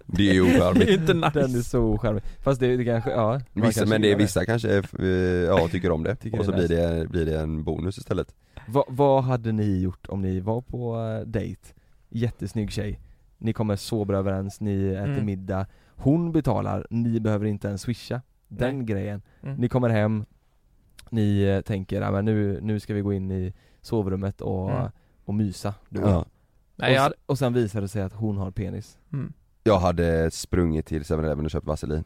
[SPEAKER 3] Det är ju
[SPEAKER 1] Det är
[SPEAKER 3] ocharmigt
[SPEAKER 1] inte nice.
[SPEAKER 2] Den är så ocharmig, fast det, det kanske, ja
[SPEAKER 3] Vissa,
[SPEAKER 2] kanske
[SPEAKER 3] men det är vissa kanske, eh, ja tycker om det,
[SPEAKER 2] Tycker
[SPEAKER 3] och så
[SPEAKER 2] är
[SPEAKER 3] blir det, blir det en bonus istället
[SPEAKER 2] Va, Vad hade ni gjort om ni var på uh, dejt? Jättesnygg tjej Ni kommer så bra överens, ni äter
[SPEAKER 1] Mm.
[SPEAKER 2] middag Hon betalar, ni behöver inte ens swisha Den
[SPEAKER 1] Nej.
[SPEAKER 2] grejen
[SPEAKER 1] Mm.
[SPEAKER 2] Ni kommer hem Ni eh, tänker, men nu, nu ska vi gå in i sovrummet och,
[SPEAKER 1] Mm.
[SPEAKER 2] och mysa du och
[SPEAKER 3] Ja.
[SPEAKER 1] Nej,
[SPEAKER 2] och,
[SPEAKER 1] jag,
[SPEAKER 2] och sen visar det sig att hon har penis
[SPEAKER 1] mm.
[SPEAKER 3] Jag hade sprungit till 7-Eleven och köpt vaselin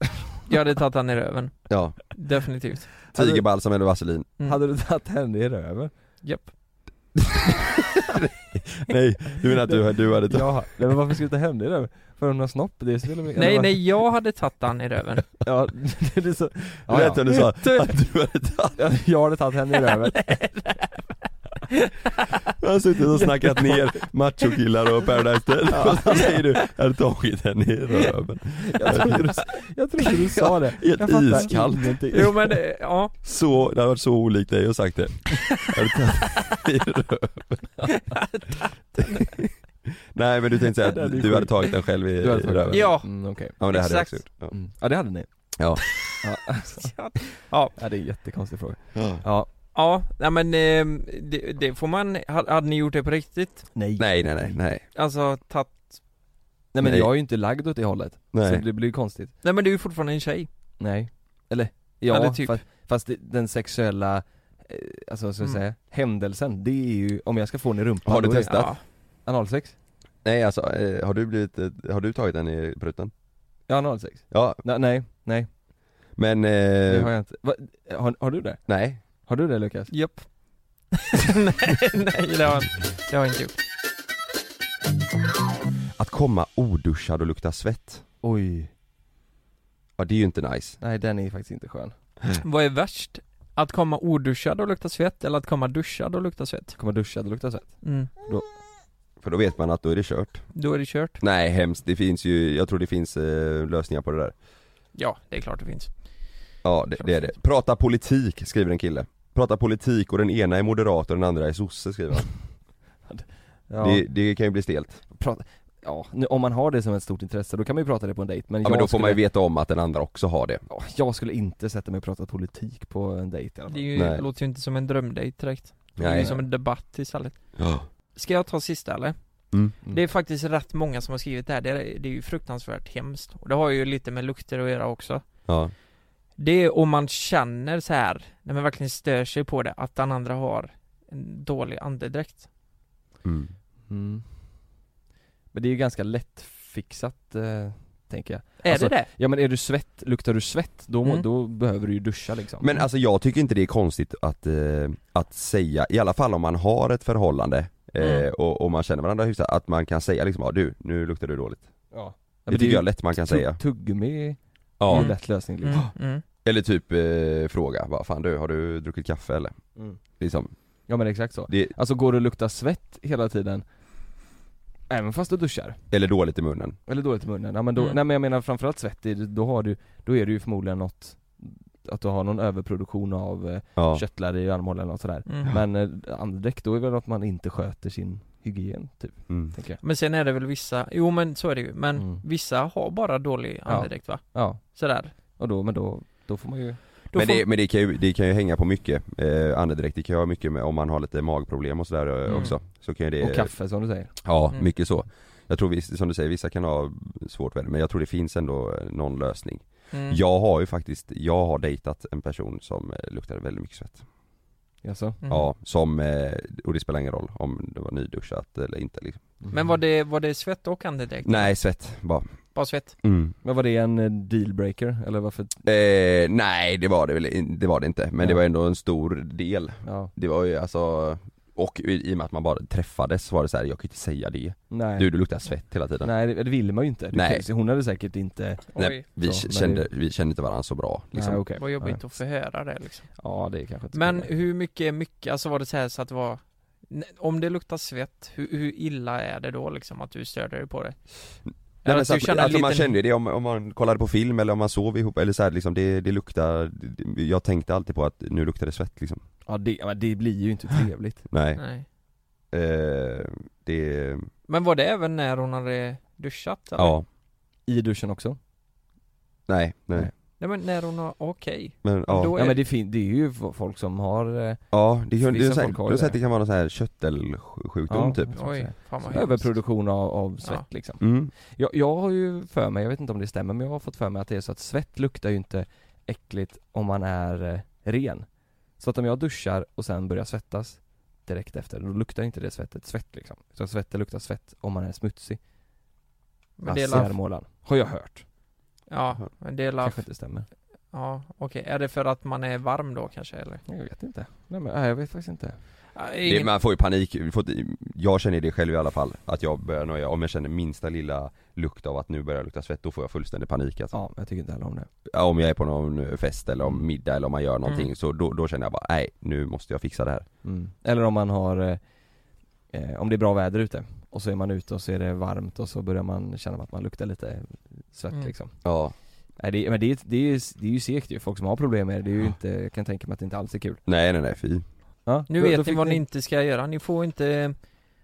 [SPEAKER 1] jag hade tagit han i röven,
[SPEAKER 3] Ja,
[SPEAKER 1] definitivt
[SPEAKER 3] tigerbalsam eller vaselin
[SPEAKER 1] Mm.
[SPEAKER 2] Hade du tagit henne i röven?
[SPEAKER 1] Japp
[SPEAKER 3] Nej, du menar att du, du hade tagit
[SPEAKER 2] Ja, nej, men varför ska du ta hem det då? För hon har snopp? Det spelar väl- eller
[SPEAKER 1] Nej
[SPEAKER 2] vad?
[SPEAKER 1] nej, jag hade tagit han i röven
[SPEAKER 2] Ja, det är så
[SPEAKER 3] Det lät som du sa att du hade tagit
[SPEAKER 2] Jag hade tagit henne i röven
[SPEAKER 3] Jag har suttit och snackat ner machokillar och Paradise Hotel och så säger du, jag hade tagit henne i röven
[SPEAKER 2] Jag trodde du, jag trodde du sa det
[SPEAKER 3] Helt
[SPEAKER 2] fattar
[SPEAKER 3] iskallt
[SPEAKER 2] ingenting.
[SPEAKER 1] Jo men, eh, ja
[SPEAKER 3] Så, det hade varit så olikt dig att sagt det Jag hade tagit i röven Nej men du tänkte säga att du hade tagit den själv i,
[SPEAKER 2] Du hade
[SPEAKER 3] i
[SPEAKER 2] tagit
[SPEAKER 3] röven?
[SPEAKER 1] Ja.
[SPEAKER 2] Mm, okej.
[SPEAKER 3] Ja men det hade jag
[SPEAKER 1] Exakt.
[SPEAKER 3] gjort ja.
[SPEAKER 2] Mm. Ja det hade ni
[SPEAKER 3] Ja.
[SPEAKER 2] Ja,
[SPEAKER 1] Ja,
[SPEAKER 2] ja det är en jättekonstig fråga
[SPEAKER 3] Ja.
[SPEAKER 2] Ja,
[SPEAKER 1] nej men eh, det, det får man, ha- hade ni gjort det på riktigt?
[SPEAKER 2] nej
[SPEAKER 3] Nej nej nej, nej
[SPEAKER 1] Alltså tagit,
[SPEAKER 2] Nej men
[SPEAKER 3] Nej.
[SPEAKER 2] jag är ju inte lagd åt det hållet
[SPEAKER 3] Nej.
[SPEAKER 2] Så det blir ju konstigt
[SPEAKER 1] nej men du är ju fortfarande en tjej
[SPEAKER 2] Nej Eller, ja,
[SPEAKER 1] Eller typ.
[SPEAKER 2] fast, fast det, den sexuella eh, Alltså ska jag
[SPEAKER 1] Mm.
[SPEAKER 2] säga, händelsen, det är ju, om jag ska få den i rumpan
[SPEAKER 3] Har du testat?
[SPEAKER 1] Ja.
[SPEAKER 2] Analsex?
[SPEAKER 3] Nej alltså, eh, har du blivit, har du tagit den i prutten?
[SPEAKER 2] Ja analsex?
[SPEAKER 3] Ja,
[SPEAKER 2] Nej, nej, nej,
[SPEAKER 3] men
[SPEAKER 2] det
[SPEAKER 3] eh,
[SPEAKER 2] har jag inte Va, har, har du det?
[SPEAKER 3] nej
[SPEAKER 2] Har du det Lukas?
[SPEAKER 1] Japp. Nej, nej det har, det har jag inte gjort.
[SPEAKER 3] Att komma oduschad och lukta svett.
[SPEAKER 2] Oj,
[SPEAKER 3] Ja det är ju inte nice.
[SPEAKER 2] Nej den är faktiskt inte skön.
[SPEAKER 1] Vad är värst? Att komma oduschad och lukta svett eller att komma duschad och lukta svett?
[SPEAKER 2] Kommer duscha, det luktar svett.
[SPEAKER 1] Mm.
[SPEAKER 3] För då vet man att då är det kört.
[SPEAKER 1] Då är det kört.
[SPEAKER 3] Nej hemskt, det finns ju, jag tror det finns eh, lösningar på det där.
[SPEAKER 1] Ja, det är klart det finns.
[SPEAKER 3] Ja det, det är det. Prata politik skriver en kille Prata politik och den ena är moderat och den andra är sosse skriver han.
[SPEAKER 2] Ja,
[SPEAKER 3] det, det kan ju bli stelt.
[SPEAKER 2] Prata, ja nu, om man har det som ett stort intresse då kan man ju prata det på en dejt men
[SPEAKER 3] Ja
[SPEAKER 2] jag
[SPEAKER 3] men då får
[SPEAKER 2] skulle,
[SPEAKER 3] man ju veta om att den andra också har det.
[SPEAKER 2] Ja, Jag skulle inte sätta mig och prata politik på en dejt i alla
[SPEAKER 1] Det
[SPEAKER 2] fall
[SPEAKER 1] är ju,
[SPEAKER 3] Nej.
[SPEAKER 1] låter ju inte som en drömdejt direkt. Det är
[SPEAKER 3] Nej.
[SPEAKER 1] ju som en debatt istället.
[SPEAKER 3] Ja.
[SPEAKER 1] Ska jag ta sista eller?
[SPEAKER 3] mm.
[SPEAKER 1] Det är faktiskt rätt många som har skrivit det här, det är, det är ju fruktansvärt hemskt. Och det har ju lite med lukter att göra också.
[SPEAKER 3] Ja,
[SPEAKER 1] Det är om man känner så här när man verkligen stör sig på det, att den andra har en dålig andedräkt
[SPEAKER 3] mm.
[SPEAKER 2] mm. Men det är ju ganska lättfixat eh, tänker jag
[SPEAKER 1] Är
[SPEAKER 2] Alltså,
[SPEAKER 1] det det?
[SPEAKER 2] Ja men är du svett, luktar du svett, då,
[SPEAKER 1] Mm.
[SPEAKER 2] då behöver du ju duscha liksom
[SPEAKER 3] Men alltså jag tycker inte det är konstigt att, eh, att säga, i alla fall om man har ett förhållande eh,
[SPEAKER 1] Mm.
[SPEAKER 3] och, och man känner varandra hyfsat, att man kan säga liksom ja du, nu luktar du dåligt
[SPEAKER 2] Ja,
[SPEAKER 3] Det tycker jag lätt man kan säga
[SPEAKER 2] Tuggummi är
[SPEAKER 3] Ja,
[SPEAKER 2] en lätt lösning liksom
[SPEAKER 1] Mm, mm.
[SPEAKER 3] Eller typ eh, fråga, vad fan du, har du druckit kaffe eller?
[SPEAKER 2] Mm.
[SPEAKER 3] Liksom,
[SPEAKER 2] Ja men exakt så
[SPEAKER 3] det,
[SPEAKER 2] Alltså går det att lukta svett hela tiden Även fast du duschar?
[SPEAKER 3] eller dåligt i munnen
[SPEAKER 2] Eller dåligt i munnen? Ja men då,
[SPEAKER 1] Mm.
[SPEAKER 2] nej men jag menar framförallt svett, då har du, då är det ju förmodligen något Att du har någon överproduktion av eh,
[SPEAKER 3] Ja,
[SPEAKER 2] köttlar i armhålan eller något sådär
[SPEAKER 1] Mm.
[SPEAKER 2] Men eh, andedräkt, då är det väl att man inte sköter sin hygien typ,
[SPEAKER 3] mm.
[SPEAKER 2] tänker jag
[SPEAKER 1] Men sen är det väl vissa, jo men så är det ju, men
[SPEAKER 2] Mm.
[SPEAKER 1] vissa har bara dålig
[SPEAKER 2] Ja.
[SPEAKER 1] andedräkt va?
[SPEAKER 2] Ja,
[SPEAKER 1] Sådär
[SPEAKER 2] och då, men då, då får man ju
[SPEAKER 3] men,
[SPEAKER 1] får-
[SPEAKER 3] det, men det kan ju, det kan ju hänga på mycket, eh, andedräkt, det kan ju ha mycket med om man har lite magproblem och sådär eh,
[SPEAKER 1] Mm.
[SPEAKER 3] också Så kan ju det
[SPEAKER 2] Och kaffe som du säger
[SPEAKER 3] Ja,
[SPEAKER 1] Mm.
[SPEAKER 3] mycket så Jag tror som du säger, vissa kan ha svårt med det, men jag tror det finns ändå eh, någon lösning
[SPEAKER 1] mm.
[SPEAKER 3] Jag har ju faktiskt, jag har dejtat en person som eh, luktade väldigt mycket svett
[SPEAKER 2] Jaså?
[SPEAKER 1] Mm.
[SPEAKER 3] Ja, som, och det spelar ingen roll om det var nyduschat eller inte liksom.
[SPEAKER 1] Men var det, var det svett och andedräkt?
[SPEAKER 3] Nej, svett bara
[SPEAKER 1] Bara svett?
[SPEAKER 3] mm.
[SPEAKER 2] Men var det en eh, dealbreaker, eller varför?
[SPEAKER 3] eh, Nej det var det väl det var det inte, men det
[SPEAKER 2] Ja.
[SPEAKER 3] var ändå en stor del
[SPEAKER 2] Ja,
[SPEAKER 3] Det var ju alltså, och i, i och med att man bara träffades var det så här, jag kan inte säga det
[SPEAKER 2] nej
[SPEAKER 3] Du, du luktar svett hela tiden
[SPEAKER 2] Nej det, det ville man ju inte, du
[SPEAKER 3] Nej.
[SPEAKER 2] kan- hon hade säkert inte
[SPEAKER 3] Nej, vi,
[SPEAKER 2] Så,
[SPEAKER 3] kände,
[SPEAKER 2] det-
[SPEAKER 3] vi kände inte varandra så bra liksom.
[SPEAKER 2] Nej okej
[SPEAKER 1] Vad jobbigt
[SPEAKER 2] Nej.
[SPEAKER 1] att få höra det liksom
[SPEAKER 2] Ja det är kanske inte så
[SPEAKER 1] Men
[SPEAKER 2] bra.
[SPEAKER 1] hur mycket är mycket, alltså var det så här så att det var Om det luktar svett, hur, hur illa är det då liksom att du störde dig på det?
[SPEAKER 3] Nej, men så att, alltså man kände ju det om, om man kollade på film eller om man sov ihop eller så här, liksom det, det luktar, jag tänkte alltid på att nu luktar det svett liksom
[SPEAKER 2] Ja det, men det blir ju inte trevligt
[SPEAKER 3] Nej,
[SPEAKER 1] Nej
[SPEAKER 3] eh, det,
[SPEAKER 1] Men var det även när hon hade duschat? eller?
[SPEAKER 3] ja,
[SPEAKER 2] I duschen också?
[SPEAKER 3] nej, nej,
[SPEAKER 2] Nej.
[SPEAKER 1] Nej men när hon har, okej
[SPEAKER 3] men ja,
[SPEAKER 1] Då
[SPEAKER 2] Ja
[SPEAKER 1] är
[SPEAKER 2] men det, fin- det är ju folk som har eh,
[SPEAKER 3] ja det, kan- det, är så här,
[SPEAKER 2] folk har det.
[SPEAKER 3] det kan vara någon sån här köttelsjukdom
[SPEAKER 2] Ja.
[SPEAKER 3] typ
[SPEAKER 1] Oj, fan vad
[SPEAKER 2] överproduktion av, av svett
[SPEAKER 1] Ja.
[SPEAKER 2] liksom
[SPEAKER 3] mm.
[SPEAKER 2] jag, jag har ju för mig, jag vet inte om det stämmer men jag har fått för mig att det är så att svett luktar ju inte äckligt om man är eh, ren Så att om jag duschar och sen börjar svettas direkt efter, då luktar inte det svettet svett liksom Så svettet luktar svett om man är smutsig
[SPEAKER 1] Men det är
[SPEAKER 2] Alltså. Har jag hört,
[SPEAKER 1] ja, men det är la,
[SPEAKER 2] kanske inte stämmer
[SPEAKER 1] ja okej, är det för att man är varm då kanske eller?
[SPEAKER 2] Jag vet inte, nej men nej, jag vet faktiskt inte
[SPEAKER 3] det,
[SPEAKER 1] ingen-
[SPEAKER 3] Man får ju panik, jag känner det själv i alla fall, att jag börjar noja, om jag känner minsta lilla lukt av att nu börjar jag lukta svett, då får jag fullständig panik alltså.
[SPEAKER 2] Ja, jag tycker inte heller om det.
[SPEAKER 3] Ja, Om jag är på någon fest eller om middag eller om man gör någonting
[SPEAKER 2] Mm.
[SPEAKER 3] så då, då känner jag bara, nej nu måste jag fixa det här
[SPEAKER 2] Mm. Eller om man har, eh, eh, om det är bra väder ute och så är man ute och så är det varmt och så börjar man känna att man luktar lite svett
[SPEAKER 1] Mm.
[SPEAKER 2] liksom.
[SPEAKER 3] Ja.
[SPEAKER 2] Nej det, men det, är- det, är, ju- det är ju segt ju, folk som har problem med det, det är ju inte, jag kan tänka mig att det inte alls är kul.
[SPEAKER 3] Nej nej nej fy.
[SPEAKER 2] Ja,
[SPEAKER 1] Nu
[SPEAKER 2] då-
[SPEAKER 1] vet
[SPEAKER 2] då
[SPEAKER 1] ni vad ni inte ska göra, ni får inte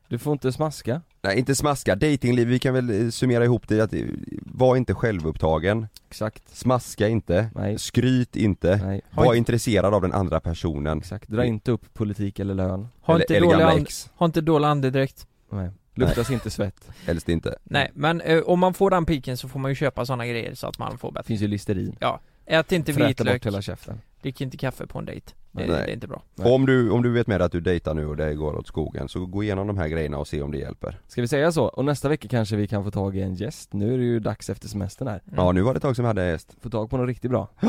[SPEAKER 2] Du får inte smaska.
[SPEAKER 3] Nej inte smaska, datingliv, vi kan väl eh, summera ihop det att eh, var inte självupptagen.
[SPEAKER 2] Exakt.
[SPEAKER 3] Smaska inte,
[SPEAKER 2] Nej.
[SPEAKER 3] skryt inte,
[SPEAKER 2] Nej.
[SPEAKER 3] var
[SPEAKER 1] inte-
[SPEAKER 3] intresserad av den andra personen.
[SPEAKER 2] Exakt, dra inte upp politik eller lön.
[SPEAKER 1] Ha
[SPEAKER 3] Eller-
[SPEAKER 1] inte,
[SPEAKER 3] eller
[SPEAKER 1] dålig and, ha inte dålig andedräkt.
[SPEAKER 2] Nej, luktas inte svett.
[SPEAKER 3] Helst inte.
[SPEAKER 1] Nej men eh, om man får den piken så får man ju köpa sådana grejer så att man får bättre.
[SPEAKER 2] Finns ju listerin.
[SPEAKER 1] Ja, ät inte
[SPEAKER 2] Fräta
[SPEAKER 1] vitlök.
[SPEAKER 2] bort hela käften.
[SPEAKER 1] Drick inte kaffe på en dejt. Det,
[SPEAKER 3] Nej.
[SPEAKER 1] det är inte bra.
[SPEAKER 3] Och om du, om du vet med att du dejtar nu och det går åt skogen, så gå igenom de här grejerna och se om det hjälper.
[SPEAKER 2] Ska vi säga så? Och nästa vecka kanske vi kan få tag i en gäst, nu är det ju dags efter semestern här.
[SPEAKER 3] Ja nu var det ett tag som vi hade gäst.
[SPEAKER 2] Få tag på något riktigt bra.
[SPEAKER 3] Det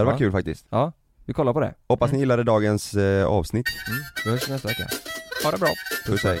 [SPEAKER 3] hade varit
[SPEAKER 2] Ja.
[SPEAKER 3] kul faktiskt.
[SPEAKER 2] Ja, vi kollar på det.
[SPEAKER 3] Hoppas ni gillade dagens eh, avsnitt.
[SPEAKER 2] Mm. Vi hörs nästa vecka.
[SPEAKER 1] Ha det bra.
[SPEAKER 3] Puss hej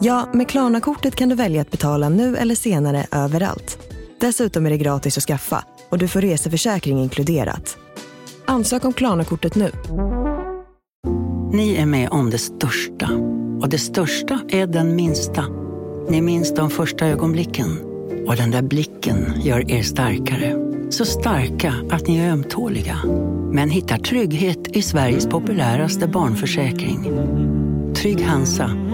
[SPEAKER 7] Ja, med Klarna-kortet kan du välja att betala nu eller senare överallt. Dessutom är det gratis att skaffa och du får reseförsäkring inkluderat. Ansök om Klarna-kortet nu.
[SPEAKER 8] Ni är med om det största. Och det största är den minsta. Ni minns de första ögonblicken. Och den där blicken gör er starkare. Så starka att ni är ömtåliga. Men hittar trygghet i Sveriges populäraste barnförsäkring. Trygg Hansa.